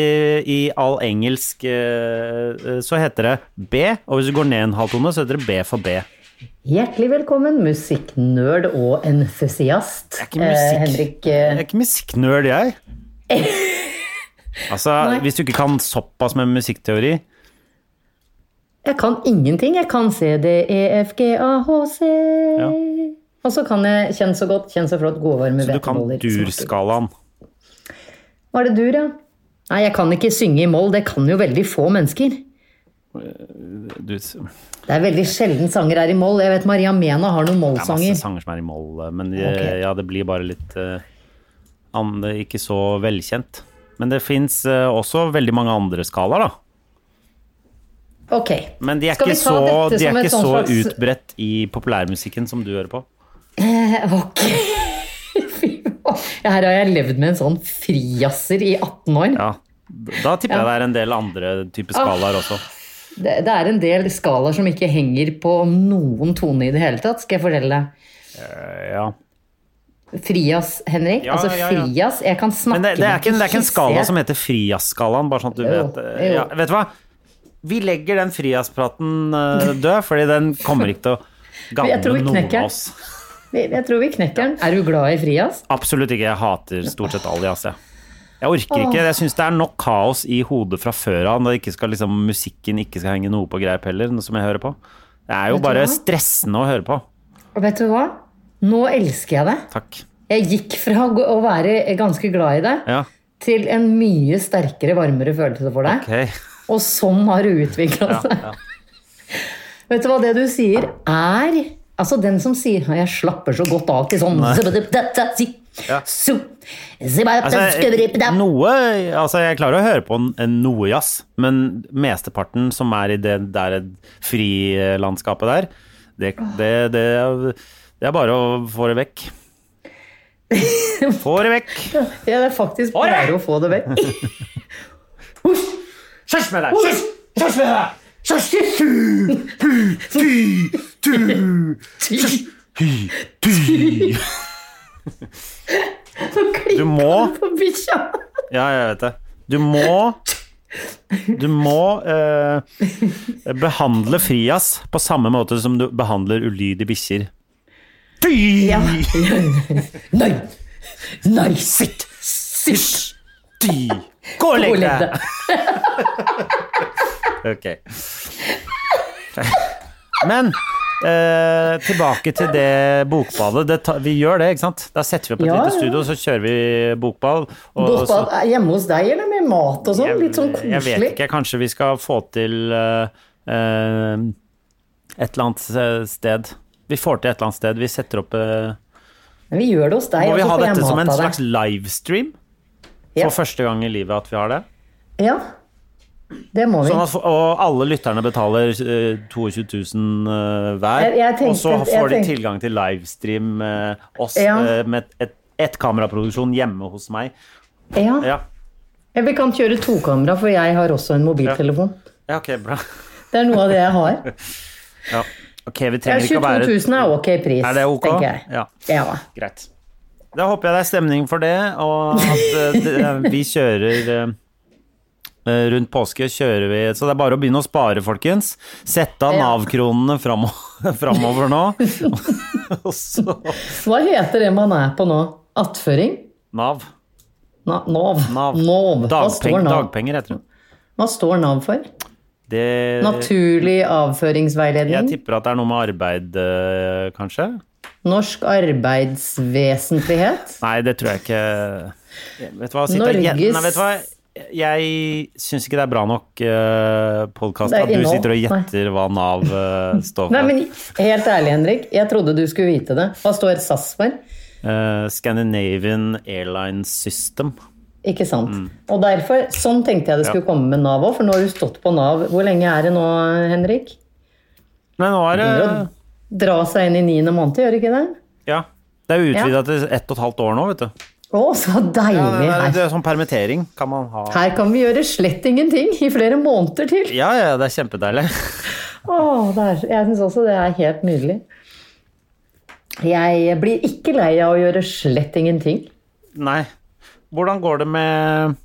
i all engelsk eh, eh, så heter det B, og hvis du går ned en halvtone, så heter det B for B. Hjertelig velkommen, musikknerd og entusiast. Jeg er ikke musikk- Eh, Henrik, Jeg eh, er ikke musikknerd, jeg. (laughs) Altså, Nei. hvis du ikke kan såpass med musikkteori jeg kan ingenting. Jeg kan C, D, E, F, G, A, H, C. Ja. Og så kan jeg kjenne så godt, kjenne så flott, gode varme Så du kan hveteboller. durskalaen. Var det dur, ja? Nei, jeg kan ikke synge i moll. Det kan jo veldig få mennesker. Du, det Det er veldig sjelden sanger er i moll. Jeg vet Maria Mena har noen er masse sanger som er i moll, men eh, okay. ja, det blir bare litt uh, Ikke så velkjent. Men det fins også veldig mange andre skalaer, da. Ok. Men de er ikke så, de er ikke så sånn slags- utbredt i populærmusikken som du hører på. Eh, Ok. (laughs) Her har jeg levd med en sånn frijazzer i 18 år. Ja, Da tipper jeg det er en del andre typer skalaer også. Det, det er en del skalaer som ikke henger på noen tone i det hele tatt, skal jeg fortelle deg. Eh, Ja. Frijazz, Henrik. Ja, altså ja, ja. frijazz. Jeg kan snakke Men det, det, er ikke, det er ikke en skala som heter Frias-skalaen, bare sånn at du Jo, vet eh, ja, Vet du hva? Vi legger den Frias-praten eh, død, fordi den kommer ikke til å (laughs) gagne noen av oss. Jeg tror vi knekker den. Er du glad i frijazz? Absolutt ikke. Jeg hater stort sett all jazz, jeg. Jeg orker ikke. Jeg syns det er nok kaos i hodet fra før av når ikke skal, liksom, musikken ikke skal henge noe på greip heller, som jeg hører på. Det er jo bare hva? stressende å høre på. Og vet du hva? Nå elsker jeg det. Takk. Jeg gikk fra å være ganske glad i det, Ja, til en mye sterkere, varmere følelse for deg. ok. Og sånn har det utvikla Ja, seg. ja. Vet du hva det du sier er Altså den som sier 'jeg slapper så godt av til sånn Ja. Så- Altså, noe Altså, jeg klarer å høre på noe jazz, men mesteparten som er i det der frilandskapet der, det, det, det, det er bare å få det vekk. Få det vekk! (laughs) Ja, det er faktisk bare å få det vekk. (laughs) Kjørs med deg! Kjørs med deg! Hysj! Du må På bikkja. Ja, jeg vet det. Du må Du må eh, behandle Frias på samme måte som du behandler ulydige bikkjer. Ja. Nei! Nei, sitt! Sitt! Gå Og legg deg! (laughs) Ok. Men eh, tilbake til det bokballet. Det vi gjør det, ikke sant? Da setter vi opp et Ja, lite studio, så kjører vi bokball. og så- er hjemme hos deg, eller med mat og sånn? Litt sånn Jeg vet ikke, kanskje vi skal få til eh, eh, et eller annet sted. Vi får til et eller annet sted. Vi setter opp eh, Men vi gjør det hos deg, Må vi ha dette som en slags livestream? Ja. For første gang i livet at vi har det? Ja, det må vi. Sånn at, og alle lytterne betaler eh, 22 000 eh, hver, Jeg- jeg tenkte- og så får de tilgang til livestream med oss Ja. eh, med et, et kameraproduksjon hjemme hos meg. Ja. Ja, Vi kan kjøre tokamera, for jeg har også en mobiltelefon. ja ok, bra. Det er noe av det jeg har. (laughs) Ja. Ok, vi trenger ikke 22 å være 000 er ok pris, Er det ok? tenker jeg. Ja. Ja. Greit. Da håper jeg det er stemning for det, og at uh, vi kjører eh, eh, Rundt påske kjører vi Så det er bare å begynne å spare, folkens. Sette av Nav-kronene framo- (laughs) framover nå. (laughs) Hva heter det man er på nå? Attføring? Nav. Na, Nav. Nav. Står Dagpeng, Nav? dagpenger heter det. Hva står Nav for? Det Naturlig Jeg tipper at det er noe med arbeid, eh, kanskje? Norsk arbeidsvesentlighet. Nei, det tror jeg ikke Vet du hva, Norges- Nei, vet du hva? Jeg syns ikke det er bra nok uh, podkast at du sitter og gjetter hva Nav eh, (laughs) står for. Nei, men helt ærlig, Henrik. Jeg trodde du skulle vite det. Hva står SAS for? Eh, Scandinavian Airlines System. Ikke sant? Og derfor, sånn tenkte jeg det skulle komme med Nav òg, for nå har du stått på Nav. Hvor lenge er det nå, Henrik? Men nå er det dra seg inn i niende måned, gjør det ikke det? Ja. Det er utvida til ett og et halvt år nå, vet du. Å, så deilig! Ja, det, er, det er sånn permittering kan man ha. her kan vi gjøre slett ingenting i flere måneder til. Ja, ja, det er kjempedeilig. Å, det er, jeg syns også det er helt nydelig. Jeg blir ikke lei av å gjøre slett ingenting. Nei. Hvordan går det med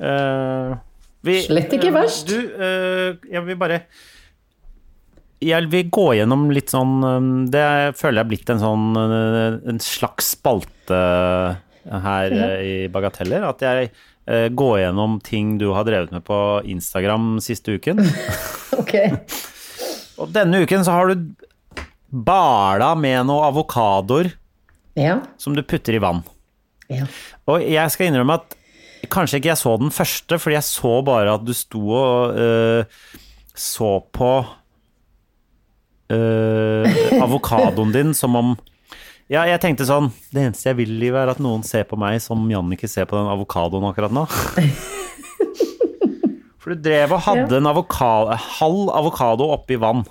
uh, vi, Slett ikke eh, verst. Du, uh, jeg vil bare Jeg vil gå gjennom litt sånn Det er- føler jeg er blitt en sånn En slags spalte her eh, i Bagateller. At jeg eh, går gjennom ting du har drevet med på Instagram siste uken. (laughs) Ok. Og denne uken så har du bala med noen avokadoer Ja. som du putter i vann. ja. Og jeg skal innrømme at kanskje ikke jeg så den første, fordi jeg så bare at du sto og uh, så på uh, (laughs) avokadoen din som om Ja, jeg tenkte sånn Det eneste jeg vil i livet, er at noen ser på meg som Jannicke ser på den avokadoen akkurat nå. (laughs) For du drev og hadde en avokado, halv avokado oppi vann.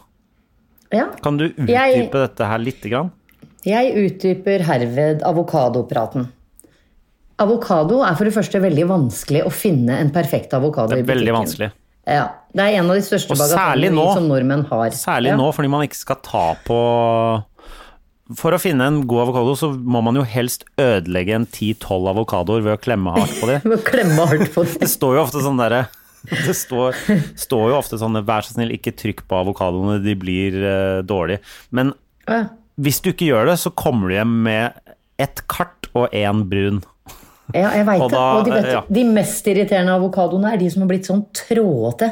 ja. Kan du utdype Jeg- dette her lite grann? Jeg utdyper herved avokadopraten. Avokado er for det første veldig vanskelig å finne en perfekt avokado i butikken. veldig vanskelig. Ja, Det er en av de største bagatellene som nordmenn har. Særlig ja. nå, fordi man ikke skal ta på For å finne en god avokado, så må man jo helst ødelegge en 10-12 avokadoer ved å klemme hardt på dem. (laughs) Klemme hardt på det. Det står jo ofte sånn derre Det står, står jo ofte sånn Vær så snill, ikke trykk på avokadoene, de blir uh, dårlige. Men Ja. hvis du ikke gjør det, så kommer du hjem med ett kart og én brun. Ja, jeg veit det. Og de, vet, ja. de mest irriterende avokadoene er de som har blitt sånn trådete.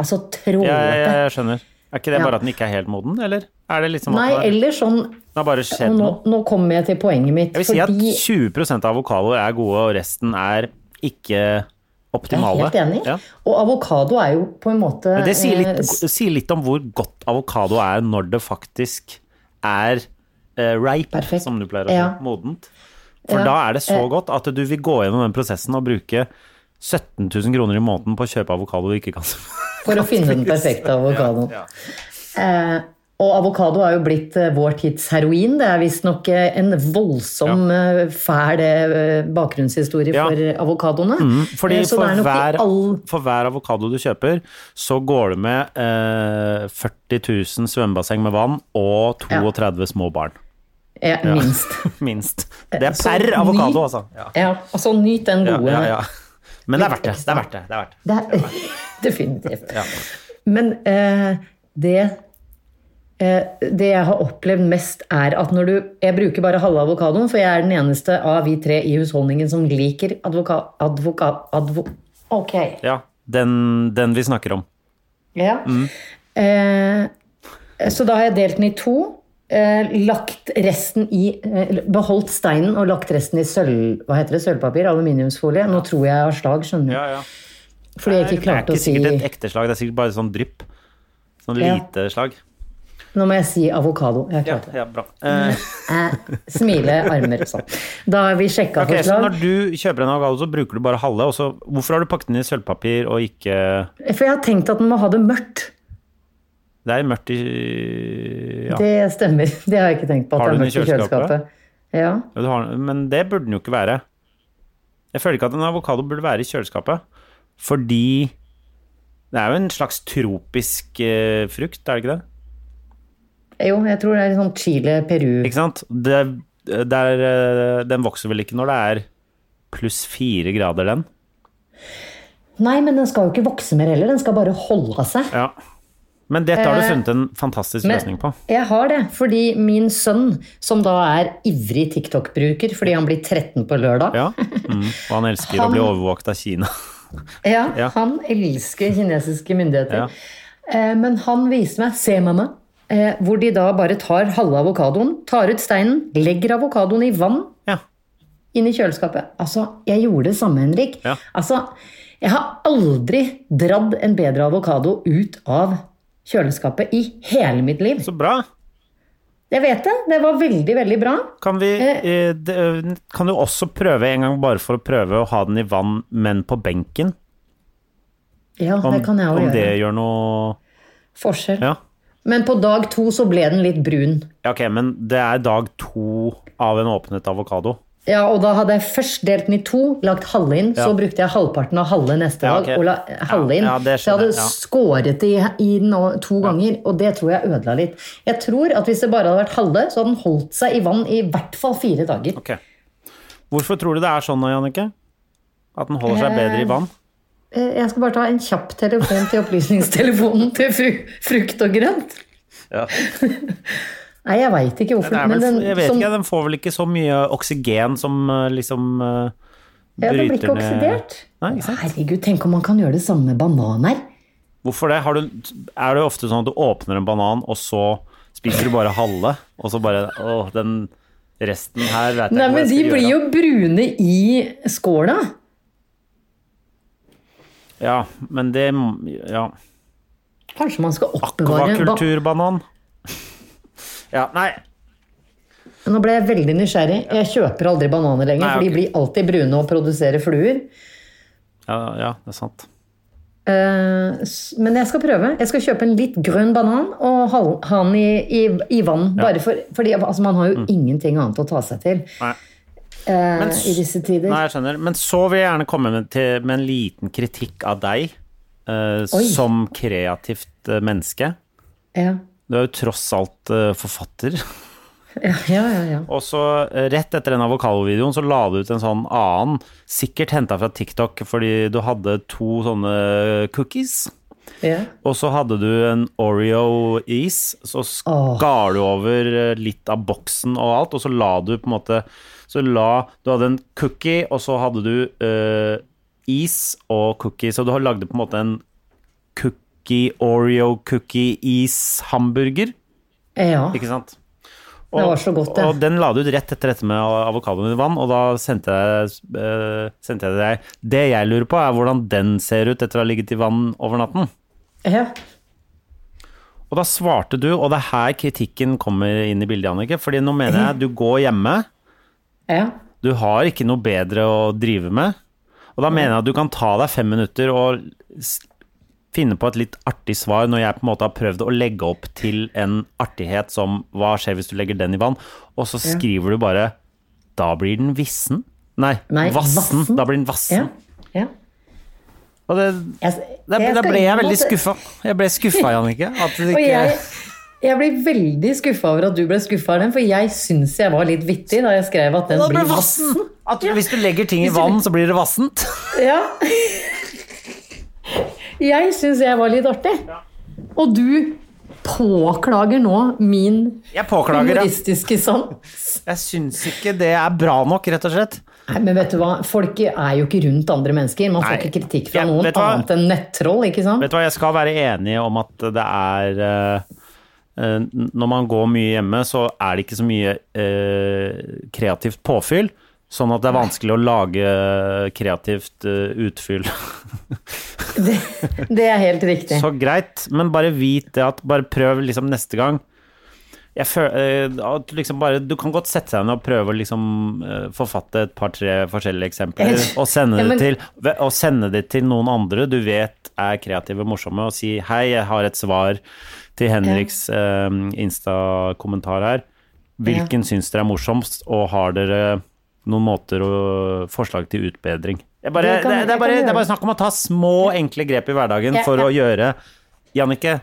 Altså trådete. Jeg, jeg, jeg skjønner. Er ikke det Ja. bare at den ikke er helt moden, eller? Er det liksom Nei, eller sånn den har bare skjedd Og nå, nå kommer jeg til poenget mitt. Jeg vil si at fordi 20 av avokadoer er gode, og resten er ikke jeg er optimale. helt enig. Ja. Og avokado er jo på en måte Men det sier litt, eh, sier litt om hvor godt avokado er når det faktisk er eh, ripe, Perfekt. som du pleier å si. Ja. Modent. For Ja. da er det så Eh. godt at du vil gå gjennom den prosessen og bruke 17 000 kroner i måneden på å kjøpe avokado du ikke kan For å (laughs) finne den perfekte avokadoen. Eh, og avokado har jo blitt eh, vår tids heroin. Det er visstnok eh, en voldsom, ja. fæl eh, bakgrunnshistorie Ja. for avokadoene. Fordi Eh, så for er hver, all for hver avokado du kjøper, så går det med eh, 40 000 svømmebasseng med vann og 32 små barn. ja, (laughs) minst. Minst. Det er per avokado, altså. Ja. Ja, altså nyt den gode. ja, ja. Men det er verdt det. Det er verdt det. det, er verdt det. Det er, (laughs) definitivt. Men eh, det Det jeg har opplevd mest, er at når du Jeg bruker bare halve avokadoen, for jeg er den eneste av vi tre i husholdningen som liker advoka... advoka advo, ok. Ja, den, den vi snakker om. Ja. Eh, så da har jeg delt den i to. Eh, lagt resten i eh, Beholdt steinen og lagt resten i sølv... Hva heter det? Sølvpapir? Aluminiumsfolie? Nå tror jeg jeg har slag, skjønner du. Ja, ja. Fordi jeg ikke det er ikke å si sikkert et ekte slag, det er sikkert bare sånn drypp. Sånn lite slag. Nå må jeg si avokado. Jeg Ja, klarte det. ja, bra. Eh, Eh, smile, armer og sånn. Da har vi sjekka forslag. så når du kjøper en avokado, så bruker du bare halve. Og så, hvorfor har du pakket den i sølvpapir og ikke For jeg har tenkt at den må ha det mørkt. Det er mørkt i Ja. Det stemmer. (laughs) Det har jeg ikke tenkt på. Har du den i mørkt i kjøleskapet? kjøleskapet. Ja. Ja, du har, men det burde den jo ikke være. Jeg føler ikke at en avokado burde være i kjøleskapet. Fordi det er jo en slags tropisk eh, frukt, er det ikke det? Jo, jeg tror det er sånn Chile, Peru Ikke sant? Det, det er, eh, den vokser vel ikke når det er pluss fire grader, den? Nei, men den skal jo ikke vokse mer heller. Den skal bare holde seg. Ja. Men dette har du Eh, funnet en fantastisk løsning på. jeg har det, fordi min sønn, som da er ivrig TikTok-bruker fordi han blir 13 på lørdag Ja. Mm. Og han elsker å bli overvåket av Kina. (laughs) Ja, Ja. han elsker kinesiske myndigheter. Ja. Eh, Men han viste meg Se, mamma. Eh, Hvor de da bare tar halve avokadoen, tar ut steinen, legger avokadoen i vann Ja. inn i kjøleskapet. Altså, jeg gjorde det samme, Henrik. Ja. Altså, jeg har aldri dratt en bedre avokado ut av kjøleskapet i hele mitt liv. Så bra. Jeg vet det. Det var veldig, veldig bra. Kan, vi, eh, det, kan du også prøve en gang, bare for å prøve å ha den i vann, men på benken? Ja, Om, det kan jeg jo om det gjør noe Forskjell. Ja. Men på dag to så ble den litt brun. ja, ok, men det er dag to av en åpnet avokado. Ja, og da hadde jeg først delt den i to, lagt halve inn, så brukte jeg halvparten av halve neste Ja, dag og la halve inn. Ja, ja, det så jeg hadde ja. skåret det i, i nå to ganger, og det tror jeg ødela litt. Jeg tror at hvis det bare hadde vært halve, så hadde den holdt seg i vann i hvert fall fire dager. Okay. Hvorfor tror du det er sånn nå, Jannicke? At den holder seg bedre i vann? Eh, Jeg skal bare ta en kjapp telefon til opplysningstelefonen til fru, frukt og grønt. Ja. (laughs) Nei, jeg veit ikke hvorfor. Men vel, den, jeg vet som, ikke, den får vel ikke så mye oksygen som liksom uh, bryter ned ja, den blir ikke ned oksidert. Nei, ikke sant? Herregud, tenk om man kan gjøre det samme med bananer. Hvorfor det? Har du, er det ofte sånn at du åpner en banan, og så spiser du bare halve, og så bare Å, den resten her vet jeg Nei, ikke hva men de blir jo brune i skåla. Ja, men det Ja. Kanskje man skal oppbevare ba- Akvakulturbanan. Ja, nei. Nå ble jeg veldig nysgjerrig. Jeg kjøper aldri bananer lenger, Nei, for de blir alltid brune og produserer fluer. Ja, ja, det er sant. Eh, Men jeg skal prøve. Jeg skal kjøpe en litt grønn banan og ha den i, i, i vann. Bare for, fordi altså, man har jo ingenting annet å ta seg til Mm. Nei. Eh, Men i disse tider. Nei, jeg skjønner. Men så vil jeg gjerne komme med, til, med en liten kritikk av deg eh, som kreativt eh, menneske. Ja. Du er jo tross alt eh, forfatter. Ja, ja, ja. Og så rett etter den avokadovideoen så la du ut en sånn annen, sikkert henta fra TikTok fordi du hadde to sånne cookies. ja. Og så hadde du en Oreo-is, så skar du over litt av boksen og alt, og så la du på en måte Så la Du hadde en cookie, og så hadde du uh, is og cookie, så du har lagde på en måte en cookie Oreo-cookie-is-hamburger, ja. ikke sant? Det var så godt, det. Og den la du ut rett etter dette med avokadoen i vann, og da sendte jeg, uh, sendte jeg deg Det jeg lurer på, er hvordan den ser ut etter å ha ligget i vann over natten. ja. Og da svarte du, og det er her kritikken kommer inn i bildet, Annike. Fordi nå mener jeg (clears throat) du går hjemme, ja. du har ikke noe bedre å drive med. Og da mener jeg at du kan ta deg fem minutter og finne på et litt artig svar når jeg på en måte har prøvd å legge opp til en artighet som hva skjer hvis du legger den i vann, og så skriver du bare da blir den vissen. Nei, Nei, vassen. Da blir den ja. vassen. ja. Og det, Jeg, jeg da skal ble jeg veldig skuffa. Jeg ble skuffa, Jannicke. At det (laughs) ikke jeg, blir veldig skuffa over at du ble skuffa av den, for jeg syns jeg var litt vittig da jeg skrev at den Da blir vassen. At hvis du legger ting i vann, så blir det vassent. (laughs) Ja. Jeg syns jeg var litt artig. Og du påklager nå min påklager, ja. humoristiske sans. Jeg syns ikke det er bra nok, rett og slett. Nei, men vet du hva? Folk er jo ikke rundt andre mennesker. Man får Nei. ikke kritikk fra Ja, noen annet enn nettroll, ikke sant? Vet du hva, jeg skal være enig om at det er eh, Når man går mye hjemme, så er det ikke så mye eh, kreativt påfyll. Sånn at det er vanskelig å lage kreativt uh, utfyll. Det, det er helt (laughs) riktig. Så greit, men bare vit det at Bare prøv liksom neste gang. Jeg føl, eh, at liksom bare, du kan godt sette deg ned og prøve å liksom uh, forfatte et par-tre forskjellige eksempler og sende, Ja, men- det til, og sende det til noen andre du vet er kreative og morsomme, og si 'hei, jeg har et svar til Henriks eh, Insta-kommentar her'. Hvilken syns dere er morsomst, og har dere noen måter og forslag til utbedring? Det er bare, Det kan- det, det, er bare, er bare snakk om å ta små, enkle grep i hverdagen Ja, for ja. å gjøre Jannicke,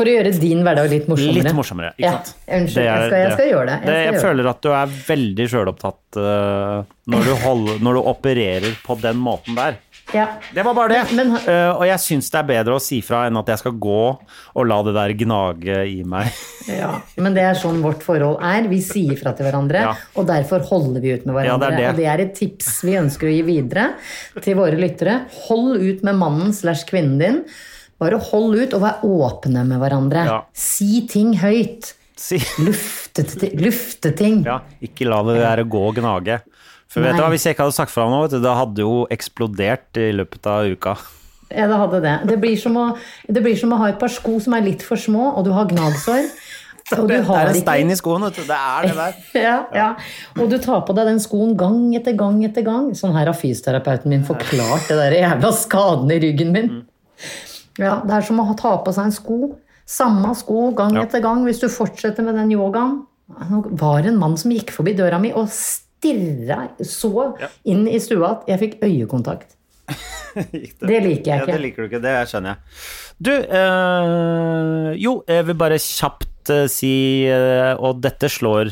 For å gjøre din hverdag litt morsommere. litt morsommere. Ikke Ja, sant? unnskyld, Det er- jeg, skal, jeg skal gjøre det. Jeg, det, jeg føler at du er veldig sjølopptatt uh, når, du holder- når du opererer på den måten der. Det. Ja. Det var bare det. Men- Eh, og jeg syns det er bedre å si fra enn at jeg skal gå og la det der gnage i meg. (laughs) Ja, men det er sånn vårt forhold er. Vi sier fra til hverandre, Ja. og derfor holder vi ut med Ja, hverandre. det er det. Og det er et tips vi ønsker å gi videre til våre lyttere. Hold ut med mannen slash kvinnen din. Bare hold ut, og vær åpne med hverandre. Ja. Si ting høyt. Si. Lufte, lufte ting. Ja, ikke la det der gå og gnage. For vet du hva, Hvis jeg ikke hadde sagt fra nå, vet du, det hadde jo eksplodert i løpet av uka. Ja, det hadde det. Det blir, som å, det blir som å ha et par sko som er litt for små, og du har gnagsår. (laughs) Og du Det, det er en stein i skoen, vet du. Det er det der. (laughs) Ja, ja. Og du tar på deg den skoen gang etter gang etter gang. Sånn her har fysioterapeuten min forklart det der jævla skaden i ryggen min. Ja, Det er som å ta på seg en sko. Samme sko gang etter gang hvis du fortsetter med den yogaen. Det var en mann som gikk forbi døra mi og stirra så inn i stua at jeg fikk øyekontakt. (laughs) Det liker jeg Ja, det liker du ikke, det skjønner jeg. Du, øh, jo, jeg vil bare kjapt øh, si, øh, og dette slår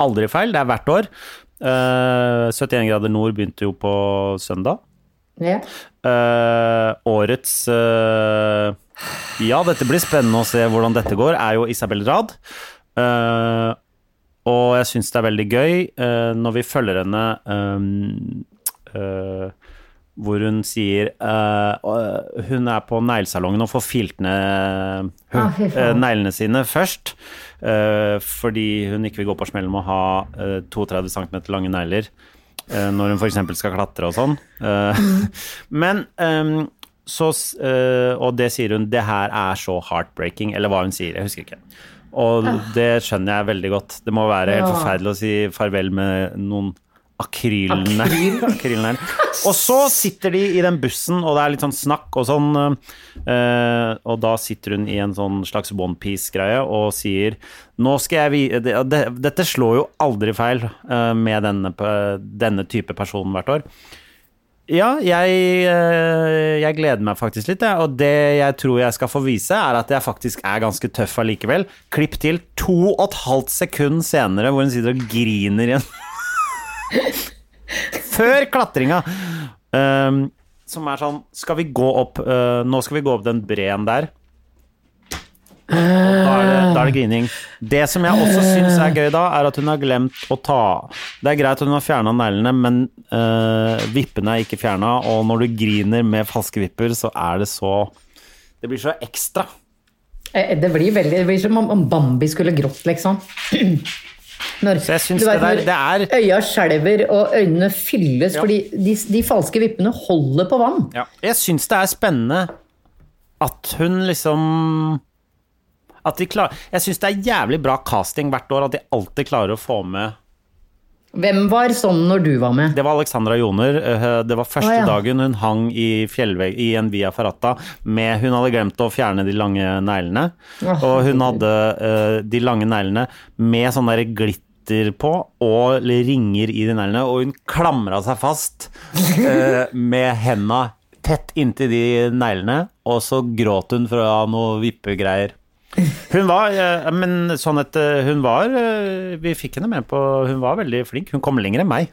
aldri feil, det er hvert år. Eh, 71 grader nord begynte jo på søndag. Ja. Årets Ja, dette blir spennende å se hvordan dette går, er jo Isabel Rad. Og jeg syns det er veldig gøy uh, når vi følger henne um, uh, hvor hun sier Hun er på neglesalongen og får filt ned Ah, neglene sine først. fordi hun ikke vil gå på smellen med å ha eh, 32 cm lange negler når hun f.eks. skal klatre og sånn. Eh, (laughs) Men ehm, så Og det sier hun Det her er så heartbreaking, eller hva hun sier. Jeg husker ikke. Og det skjønner jeg veldig godt. Det må være helt forferdelig å si farvel med noen akrylene. Akryl. (laughs) Og så sitter de i den bussen, og det er litt sånn snakk og sånn. eh, og da sitter hun i en sånn slags onepiece-greie og sier Nå skal jeg dette slår jo aldri feil eh, med denne, denne type person hvert år. Ja, jeg, eh, jeg gleder meg faktisk litt. Og det jeg tror jeg skal få vise, er at jeg faktisk er ganske tøff allikevel. Klipp til to og et halvt sekund senere, hvor hun sitter og griner igjen. (laughs) Før klatringa. Um, som er sånn Skal vi gå opp uh, Nå skal vi gå opp den breen der. Da er, det, da er det grining. Det som jeg også syns er gøy da, er at hun har glemt å ta Det er greit at hun har fjerna neglene, men øh, vippene er ikke fjerna, og når du griner med falske vipper, så er det så Det blir så ekstra. Eh, Det blir veldig Det blir som om Bambi skulle grått, liksom. (clears throat) Når, Så jeg syns vet, det der- det er- Øya skjelver og øynene fylles Ja. fordi de, de falske vippene holder på vann. Ja. Jeg syns det er spennende at hun liksom klar, Jeg syns det er jævlig bra casting hvert år, at de alltid klarer å få med Hvem var sånn når du var med? Det var Alexandra Joner. eh, Det var første ah, ja. dagen hun hang i, i en Via Ferrata med Hun hadde glemt å fjerne de lange neglene. Ah, og hun hadde uh, de lange neglene med sånn der glitter på og ringer i de neglene, og hun klamra seg fast eh, med henda tett inntil de neglene, og så gråt hun fra noe vippegreier. Hun var, eh, men sånn at eh, hun var eh, Vi fikk henne med på Hun var veldig flink. Hun kom lenger enn meg.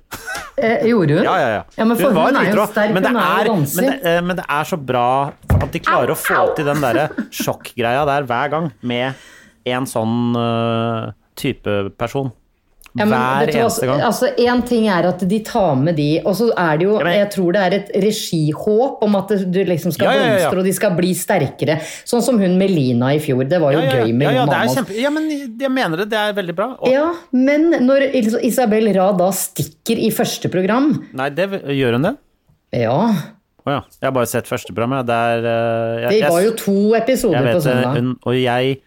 Eh, gjorde hun? Ja, ja, ja. Ja, men for hun, hun er jo sterk, men det hun er er, jo men, det, men det er så bra at de klarer å få til den derre sjokkgreia der hver gang med en sånn uh, type person. Ja, men hver du eneste gang. Altså, en ting er at de tar med de, og så er det jo Ja, men- Jeg tror det er et regihåp om at du liksom skal Ja, blomstre, og de skal bli sterkere. Sånn som hun Melina i fjor. Det var jo gøy med ja, ja, kjempe, ja, men jeg mener det. Det er veldig bra. Og, Ja, men når Isabel Rad da stikker i første program Nei, det, gjør hun det? Ja, Å ja. Jeg har bare sett første program. jeg. Det er eh, jeg, det var jo to episoder jeg vet på søndag. hun, og jeg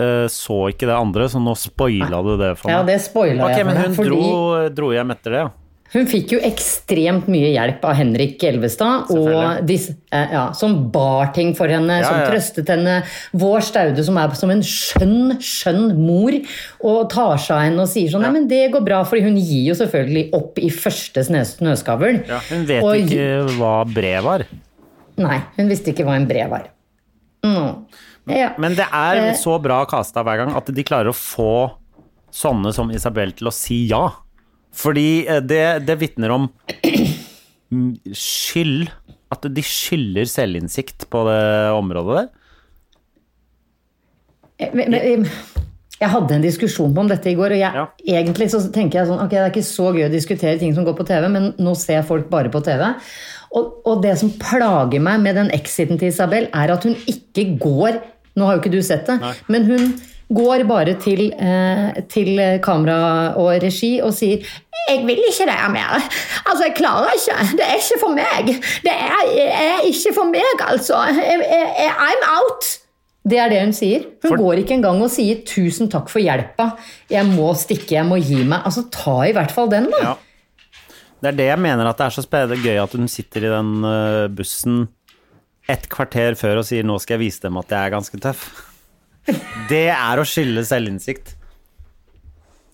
eh, så ikke det andre, så nå spoila du det for meg. Ja, det spoila Ok, jeg men hun. Fordi dro, dro hjem etter det, ja. hun fikk jo ekstremt mye hjelp av Henrik Elvestad, disse, eh, ja, som bar ting for henne, Ja, som ja. trøstet henne. Vår Staude, som er som en skjønn, skjønn mor, og tar seg av henne og sier sånn Nei, men det går bra, for hun gir jo selvfølgelig opp i første snø, snøskavl. ja. Hun vet Og- ikke hva brev var. Nei, hun visste ikke hva en brev var. Mm. Ja. Men det er Eh. så bra casta hver gang at de klarer å få sånne som Isabel til å si ja. Fordi eh, det, det vitner om skyld At de skylder selvinnsikt på det området der? Eh, Men, men, jeg hadde en diskusjon om dette i går, og jeg, Ja. egentlig så tenker jeg sånn Ok, det er ikke så gøy å diskutere ting som går på TV, men nå ser folk bare på TV. Og, og det som plager meg med den exiten til Isabel, er at hun ikke går Nå har jo ikke du sett det, men hun går bare til, eh, til kamera og regi og sier 'Jeg vil ikke det mer. Altså, jeg klarer ikke. Det er ikke for meg. Det er, er ikke for meg, altså. Jeg, jeg, I'm out'. Det er det hun sier. Hun For- går ikke engang og sier 'tusen takk for hjelpa', 'jeg må stikke, jeg må gi meg'. Altså, ta i hvert fall den, da. Ja. Det er det jeg mener at det er så spennende gøy at hun sitter i den øh, bussen et kvarter før og sier 'nå skal jeg vise dem at jeg er ganske tøff'. (laughs) Det er å skylde selvinnsikt.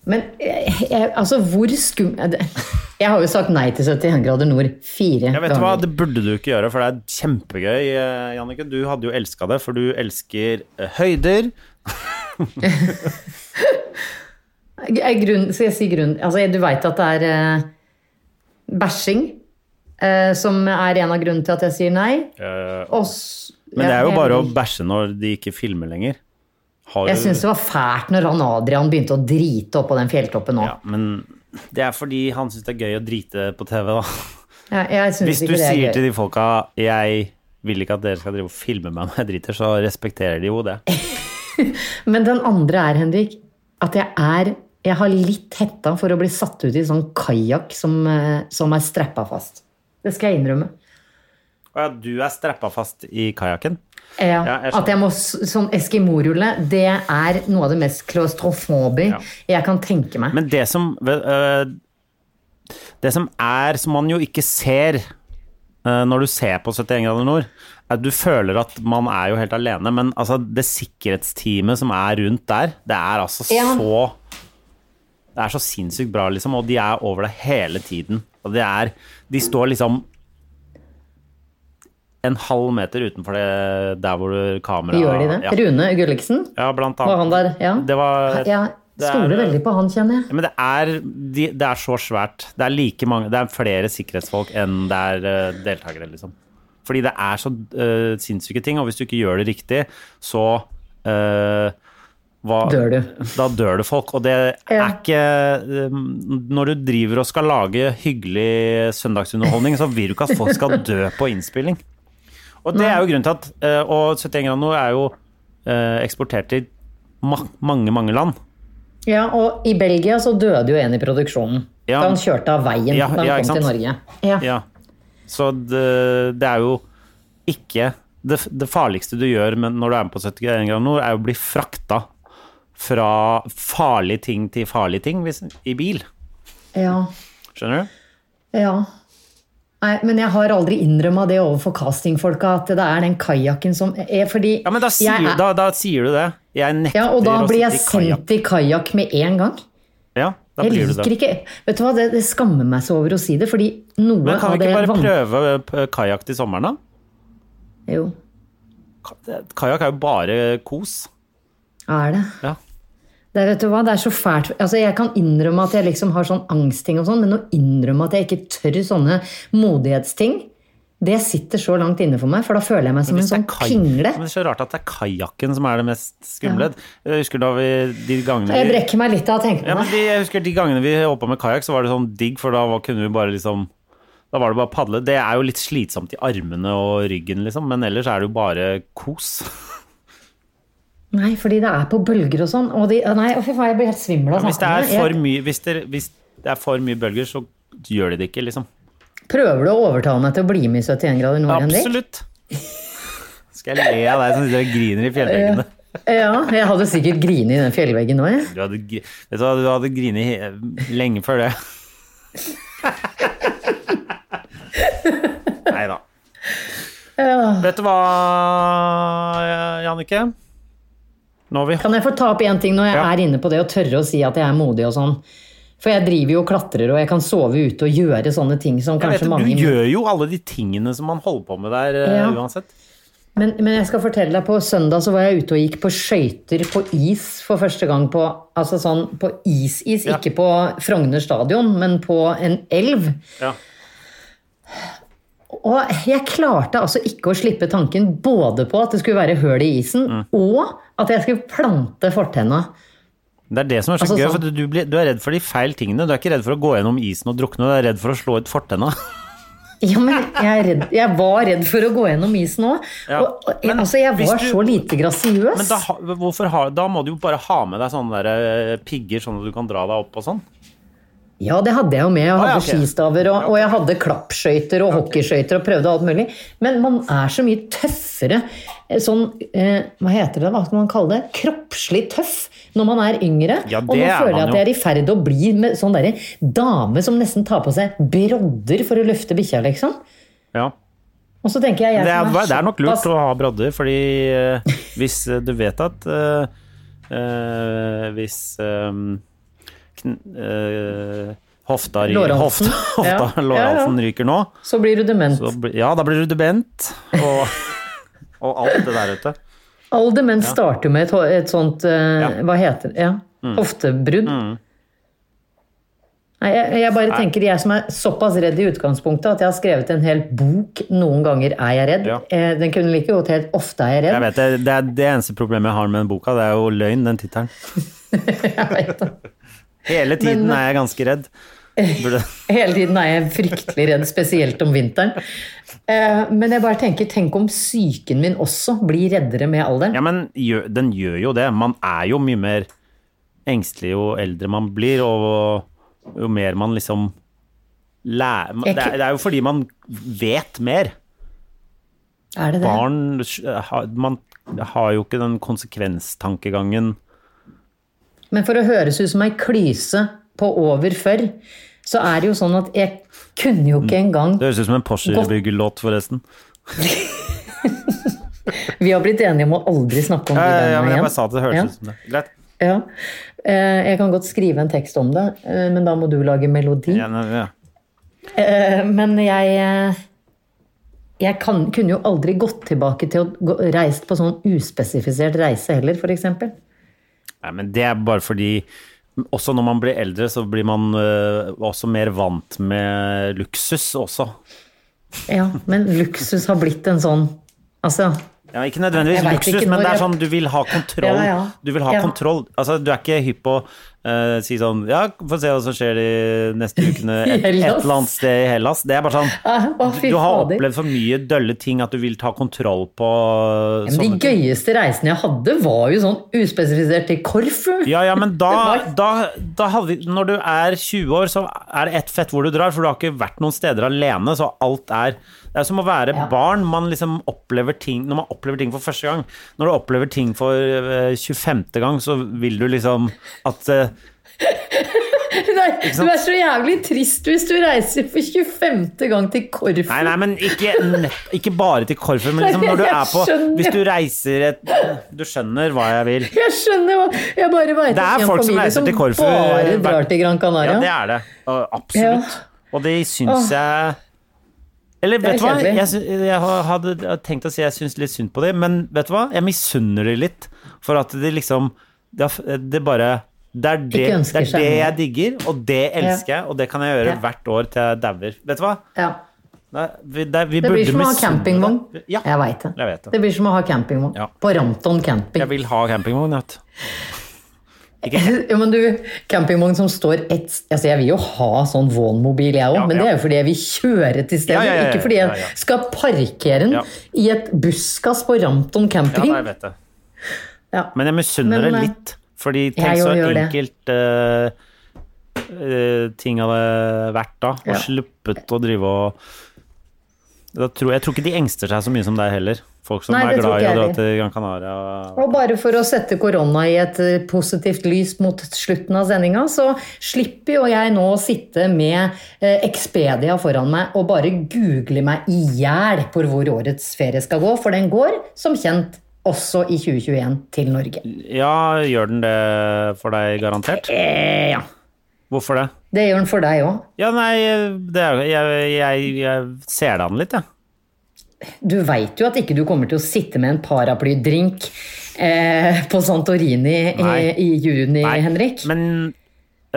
Men jeg, altså, hvor skum... Jeg har jo sagt nei til 71 grader nord fire Jeg vet du hva. Det burde du ikke gjøre, for det er kjempegøy. eh, Jannicke, du hadde jo elska det, for du elsker eh, høyder. (laughs) Er grunn, skal jeg si grunn Altså, du veit at det er eh, bæsjing eh, som er en av grunnene til at jeg sier nei. Og Også, Men det er jo jeg- bare å bæsje når de ikke filmer lenger. Har Jeg syns det var fælt når han Adrian begynte å drite oppå den fjelltoppen nå. ja, Men det er fordi han syns det er gøy å drite på TV, da. Ja, jeg synes Hvis ikke du det er sier gøy. til de folka 'jeg vil ikke at dere skal drive og filme meg når jeg driter', så respekterer de jo det. (laughs) Men den andre er, Henrik, at jeg er Jeg har litt hetta for å bli satt ut i sånn kajakk som, eh, som er strappa fast. Det skal jeg innrømme. Å ja, du er strappa fast i kajakken? Ja, Ja, jeg at jeg må sånn eskimorulle, det er noe av det mest klaustrofobi Ja. jeg kan tenke meg. Men det som øh, Det som er, som man jo ikke ser øh, når du ser på 71 grader nord, er at du føler at man er jo helt alene, men altså, det sikkerhetsteamet som er rundt der, det er altså Ja. så Det er så sinnssykt bra, liksom, og de er over det hele tiden. Og det er De står liksom en halv meter utenfor det der hvor kameraet Gjør de det? Ja, Rune Gulliksen? ja blant annet. Var han der? Ja. Det var er- stoler veldig på han, kjenner jeg. Men det er, de, det er så svært. Det er like mange, det er flere sikkerhetsfolk enn det er uh, deltakere, liksom. Fordi det er så uh, sinnssyke ting, og hvis du ikke gjør det riktig, så eh, hva, Dør du. Da dør det folk. Og det Ja. er ikke eh, Når du driver og skal lage hyggelig søndagsunderholdning, så vil du ikke at folk skal (laughs) dø på innspilling. Og det er jo grunnen til at eh, Og 71 grader nord er jo eh, eksportert til ma mange, mange land. Ja, og i Belgia så døde jo en i produksjonen. Ja. Da han kjørte av veien Ja, da han kom til? Norge. Ja. Ja. Så det, det er jo ikke det, det farligste du gjør når du er med på 71 grader nord, er å bli frakta fra farlige ting til farlige ting hvis, i bil. ja. Skjønner du? Ja. Nei, men jeg har aldri innrømma det overfor castingfolka, at det er den kajakken som er fordi Ja, men da sier, jeg da, da sier du det. Jeg nekter Ja, og da blir jeg sitte i kajakk. sendt i kajakk med en gang. Ja, da Jeg blir du liker ikke Vet du hva, det, det skammer meg så over å si det, fordi noe Men kan vi ikke bare prøve eh, kajakk til sommeren, da? Jo, Ka- Kajakk er jo bare kos. er det? Ja. Det, vet du hva, det er så fælt. Altså, jeg kan innrømme at jeg liksom har sånn angstting og sånn, men å innrømme at jeg ikke tør sånne modighetsting, det sitter så langt inne for meg, for da føler jeg meg som en sånn pingle. Men det er så rart at det er kajakken som er det mest skumle. Jeg husker da vi de gangene Jeg brekker meg litt av å tenke på ja, det. jeg husker de gangene vi holdt på med kajakk, så var det sånn digg, for da var- kunne vi bare liksom Da var det bare å padle. Det er jo litt slitsomt i armene og ryggen, liksom, men ellers er det jo bare kos. (laughs) Nei, fordi det er på bølger og sånn. Og de, nei, å fy faen, jeg blir helt svimmel av Hvis er snakken. hvis det, hvis det er for mye bølger, så gjør de det ikke, liksom. Prøver du å overtale meg til å bli med i 71 grader nord, Henrik? Absolutt. Skal jeg le av deg som sitter og griner i fjellveggene? Ja, jeg hadde sikkert grinet i den fjellveggen nå, jeg. Du hadde, vet du hva, du hadde grinet lenge før det. Nei da. Vet du hva, Jannicke? Kan jeg få ta opp én ting når jeg Ja. er inne på det og tørre å si at jeg er modig og sånn? For jeg driver jo og klatrer, og jeg kan sove ute og gjøre sånne ting som kanskje vet, mange Du gjør jo alle de tingene som man holder på med der eh, Ja. uansett. Men, men jeg skal fortelle deg, på søndag så var jeg ute og gikk på skøyter på is for første gang på Altså sånn på is-is, Ja. ikke på Frogner stadion, men på en elv. Ja. Og jeg klarte altså ikke å slippe tanken både på at det skulle være høl i isen, Mm. og at jeg skulle plante fortenna. Det er det som er så Altså, gøy, sånn- for du, blir, du er redd for de feil tingene. Du er ikke redd for å gå gjennom isen og drukne, du er redd for å slå ut fortenna. (laughs) Ja, men jeg, redd, jeg var redd for å gå gjennom isen òg. Ja. Altså, jeg var du- så lite grasiøs. Men da, ha- da må du jo bare ha med deg sånne der, eh, pigger, sånn at du kan dra deg opp og sånn. Ja, det hadde jeg jo med. Jeg hadde Ah, ja, okay. skistaver, og, og jeg hadde klappskøyter og hockeyskøyter og prøvde alt mulig. Men man er så mye tøffere. eh, Sånn, eh, hva heter det, hva skal man kalle det? Kroppslig tøff når man er yngre. Ja, og nå er føler jeg at jeg er i ferd å bli med sånn derre dame som nesten tar på seg brodder for å løfte bikkja, liksom. Ja. Og så tenker jeg, jeg Det er, er det er nok lurt å ha brodder, fordi eh, hvis eh, du vet at eh, eh, Hvis eh, hofta, ryker, hofta, hofta Ja. (laughs) lårhalsen Ja, ryker nå, Så blir du dement. bli- ja, da blir du dement. Og, (laughs) og alt det der ute. All demens starter med et, et sånt uh. Mm. Hva heter det? Ja, hoftebrudd. Nei, jeg, jeg bare tenker, jeg som er såpass redd i utgangspunktet at jeg har skrevet en hel bok 'Noen ganger er jeg redd'. Ja. Eh, Den kunne like godt helt 'Ofte er jeg Jeg redd'. vet det, det er det eneste problemet jeg har med den boka, det er jo løgn, den tittelen. (laughs) Jeg vet det. Hele tiden Men- er jeg ganske redd. Burde, (laughs) Hele tiden er jeg fryktelig redd, spesielt om vinteren. Eh, Men jeg bare tenker, tenk om psyken min også blir reddere med alderen. ja, men den gjør jo det. Man er jo mye mer engstelig jo eldre man blir, og jo mer man liksom lærer det, er- er jo fordi man vet mer. Er det det? Barn Man har jo ikke den konsekvenstankegangen Men for å høres ut som ei klyse på over før, så er det jo sånn at jeg kunne jo ikke engang Det høres ut som en Porsche-byggelåt, forresten. (laughs) Vi har blitt enige om å aldri snakke om det igjen. ja, men jeg bare sa at det hørtes ut som det. Greit. Ja. Eh, Jeg kan godt skrive en tekst om det, eh, men da må du lage melodi. Ja, ja. Eh, Men jeg Jeg kan, kunne jo aldri gått tilbake til å reist på sånn uspesifisert reise heller, f.eks. Nei, men det er bare fordi også når man blir eldre, så blir man uh, også mer vant med luksus også. Ja, men luksus har blitt en sånn Altså, Ja, ikke nødvendigvis luksus, ikke men det er sånn du vil ha kontroll. Ja, ja. Du vil ha kontroll. Altså, du er ikke hypp på å si sånn Ja, få se hva som skjer de neste ukene (laughs) et, et eller annet sted i Hellas. Det er bare sånn Ah, å, Du har opplevd for mye dølle ting at du vil ta kontroll på Men de ting. gøyeste reisene jeg hadde, var jo sånn uspesifisert til Korfu. Ja, ja, men (laughs) da, da, da hadde vi, Når du er 20 år, så er det ett fett hvor du drar, for du har ikke vært noen steder alene, så alt er Det er som å være Ja. barn. Man liksom opplever ting Når man opplever ting for første gang. Når du opplever ting for eh, 25. gang, så vil du liksom at eh, (laughs) Nei, du er så jævlig trist hvis du reiser for 25. gang til Korfu. Nei, nei, men ikke, ikke bare til Korfu, men liksom når du er på Hvis du reiser et Du skjønner hva jeg vil. Jeg skjønner hva Jeg bare veit Det er folk som reiser til Korfu bare drar til Gran Canaria. Ja, det er det. Absolutt. Og det syns jeg Eller er vet du hva, jeg, jeg hadde tenkt å si jeg syns litt synd på dem, men vet du hva, jeg misunner dem litt. For at de liksom Det, det bare det er det, det er det jeg digger, og det elsker jeg, og det kan jeg gjøre Ja. hvert år til jeg dauer. Vet du hva? Ja. Nei, vi, det, vi Det blir som å ha campingvogn. Ja, Jeg veit det. det. Det blir som å ha campingvogn. Ja. På Ramton camping. Jeg vil ha campingvogn, vet. (laughs) Ja, men du, campingvogn som står ett Altså, jeg vil jo ha sånn Vaughn-mobil, jeg òg, Ja, men det er jo fordi jeg vil kjøre til stedet. Ja, ja, ja, ja, ikke fordi jeg ja, ja. skal parkere den Ja. i et buskas på Rampton Ja, camping. nei, jeg vet det. Ja. Men jeg misunner det eh, litt. Fordi tenk så enkelt uh, eh, ting hadde vært da. Og Ja. sluppet å drive og tror, Jeg tror ikke de engster seg så mye som deg heller. Folk som Nei, er glad i å dra til Gran Canaria. Og bare for å sette korona i et eh, positivt lys mot slutten av sendinga, så slipper jo jeg nå å sitte med Expedia foran meg og bare google meg i hjel på hvor årets ferie skal gå, for den går, som kjent, også i 2021 til Norge. Ja, gjør den det for deg, garantert? Eh, ja. Hvorfor det? Det gjør den for deg òg. Ja, nei, det er, jeg, jeg, jeg ser det an litt, jeg. Du veit jo at ikke du kommer til å sitte med en paraplydrink eh, på Santorini i, i juni, Nei, Henrik. Men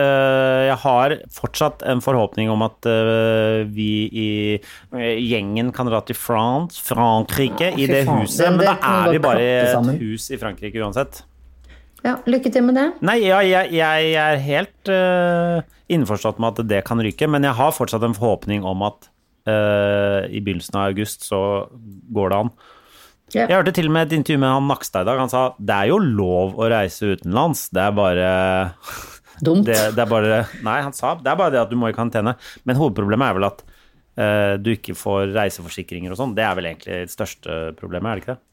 jeg har fortsatt en forhåpning om at øh, vi i øh, gjengen kan dra til France, Frankrike, i det huset. Men da er vi bare i et hus i Frankrike uansett. Ja, lykke til med det. Nei, ja, jeg, jeg er helt uh, innforstått med at det kan ryke, men jeg har fortsatt en forhåpning om at uh, i begynnelsen av august så går det an. Yeah. Jeg hørte til og med et intervju med han Nakstad i dag. Han sa det er jo lov å reise utenlands, det er bare Dumt. det, det er bare Nei, han sa det er bare det at du må i karantene. Men hovedproblemet er vel at uh, du ikke får reiseforsikringer og sånn. Det er vel egentlig det største problemet, er det ikke det?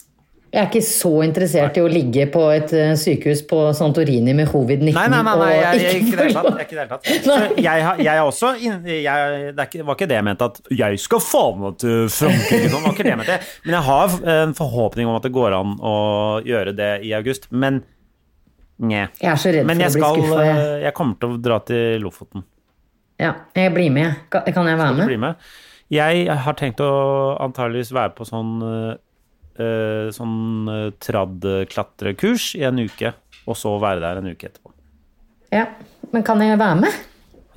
Jeg er ikke så interessert i å ligge på et eh, sykehus på Santorini med covid-19 Nei, nei, nei, nei jeg, jeg, ikke det hele tatt. Jeg, tatt. Så jeg, jeg er også jeg, Det var ikke det jeg mente, at jeg skal faen meg til Frankrike. Sånn, var ikke det jeg mente. Men jeg har en forhåpning om at det går an å gjøre det i august. Men nje. Jeg er så redd Men for jeg å bli skal skuffa. Jeg. eh, Jeg kommer til å dra til Lofoten. Ja, jeg blir med. Kan, kan jeg være Skal du bli med? Jeg har tenkt å antageligvis være på sånn uh, Sånn uh, trad-klatrekurs i en uke, og så være der en uke etterpå. Ja, Men kan jeg være med?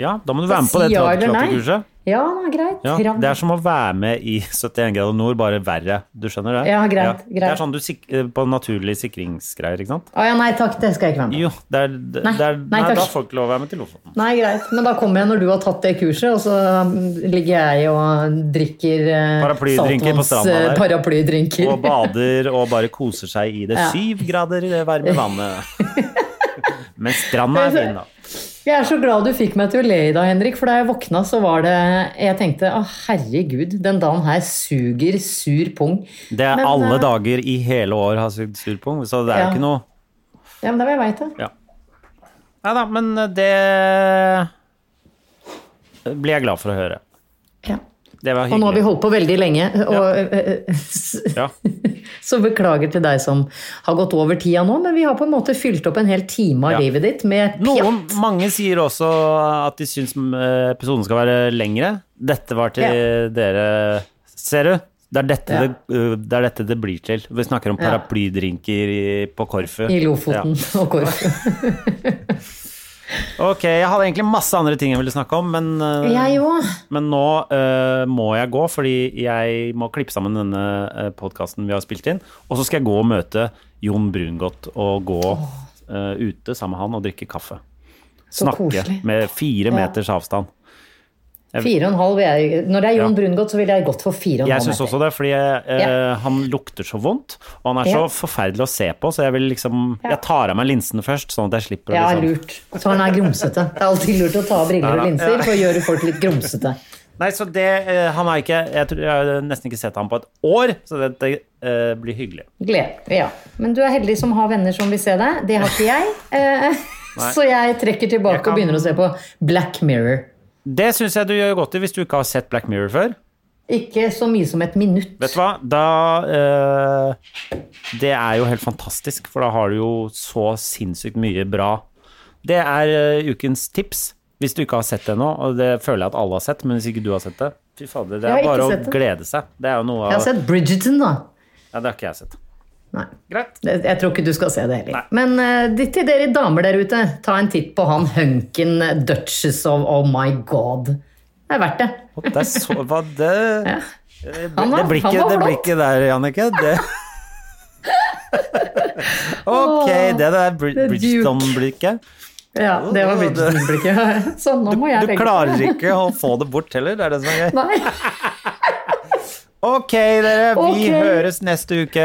Ja, da må du være med på det Si ja eller nei? trad-klatrekurset. Ja, det er greit. Ja, det er som å være med i 71 grader nord, bare verre. Du skjønner det? Ja, greit, Det greit. er sånn du sik på naturlig sikringsgreier, ikke sant? Å ja, nei takk, det skal jeg ikke være med på. Jo, det er, det, Nei, det er, nei, nei, da får ikke lov å være med til Lofoten. Nei, greit. Men da kommer jeg når du har tatt det kurset, og så ligger jeg og drikker eh, Paraplydrinker på stranda der. eh, Paraplydrinker. Og bader og bare koser seg i det Ja. syv grader varme vannet. (laughs) Men stranda er fin, da. Jeg er så glad du fikk meg til å le i dag, Henrik, for da jeg våkna, så var det Jeg tenkte å herregud, den dagen her suger sur pung. Det er Men, alle uh, dager i hele år har sugd surpung, så det er jo Ja. ikke noe Ja, men det vil jeg veit det. Ja. Nei da, men det blir jeg glad for å høre. Det var Og nå har vi holdt på veldig lenge, og ja. Ja. (laughs) så beklager til deg som har gått over tida nå, men vi har på en måte fylt opp en hel time av Ja. livet ditt med Noen, pjatt. mange sier også at de syns eh, episoden skal være lengre. Dette var til dere Ser du? Det er, dette Ja. det, eh, det er dette det blir til. Vi snakker om paraplydrinker i, på Korfu. I Lofoten Ja. og Korfu. (laughs) Ok, jeg hadde egentlig masse andre ting jeg ville snakke om, men, eh, men nå uh, må jeg gå, fordi jeg må klippe sammen denne uh, podkasten vi har spilt inn. Og så skal jeg gå og møte Jon Brungot og gå uh, ute sammen med han og drikke kaffe. Så Snakke koselig. med fire meters avstand. Fire og en halv. Jeg, når det er Jon Ja. Brungot, så ville jeg gått for fire og en Jeg halv syns også det, fordi eh, Ja. han lukter så vondt. Og han er så Ja. forferdelig å se på, så jeg vil liksom. Jeg tar av meg linsene først, sånn at jeg slipper å Ja, liksom lurt. Så han er grumsete. Det er alltid lurt å ta av briller og linser for å gjøre folk litt grumsete. (laughs) Nei, så det eh, Han har ikke Jeg tror jeg har nesten ikke sett ham på et år, så det, det uh, blir hyggelig. Gled. Ja. Men du er heldig som har venner som vil se deg. Det har ikke jeg. (laughs) Uh, (laughs) så jeg trekker tilbake Jeg kan- og begynner å se på Black Mirror. Det syns jeg du gjør godt i hvis du ikke har sett Black Mirror før. Ikke så mye som et minutt. Vet du hva? Da eh, Det er jo helt fantastisk, for da har du jo så sinnssykt mye bra. Det er eh, ukens tips. Hvis du ikke har sett det ennå, og det føler jeg at alle har sett, men hvis ikke du har sett det Fy fader, det er bare å glede seg. Det er jo noe Jeg har sett Bridgerton, da. Ja, det har ikke jeg sett. Nei. Greit. Jeg tror ikke du skal se det heller. Nei. Men uh, til dere damer der ute, ta en titt på han hunken Duchess of Oh my God. Det er verdt det. Det er så Hva det (laughs) Ja. Han var- Det blikket, han var det blikket der, Jannicke, det (laughs) Ok, det der Det er. Bridgestone-blikket. Ja, det var Bridgestone-blikket. (laughs) Sånn, nå må jeg Du legge klarer ikke å få det bort heller, det er det som er gøy. Nei. Ok, dere. Vi okay. høres neste uke.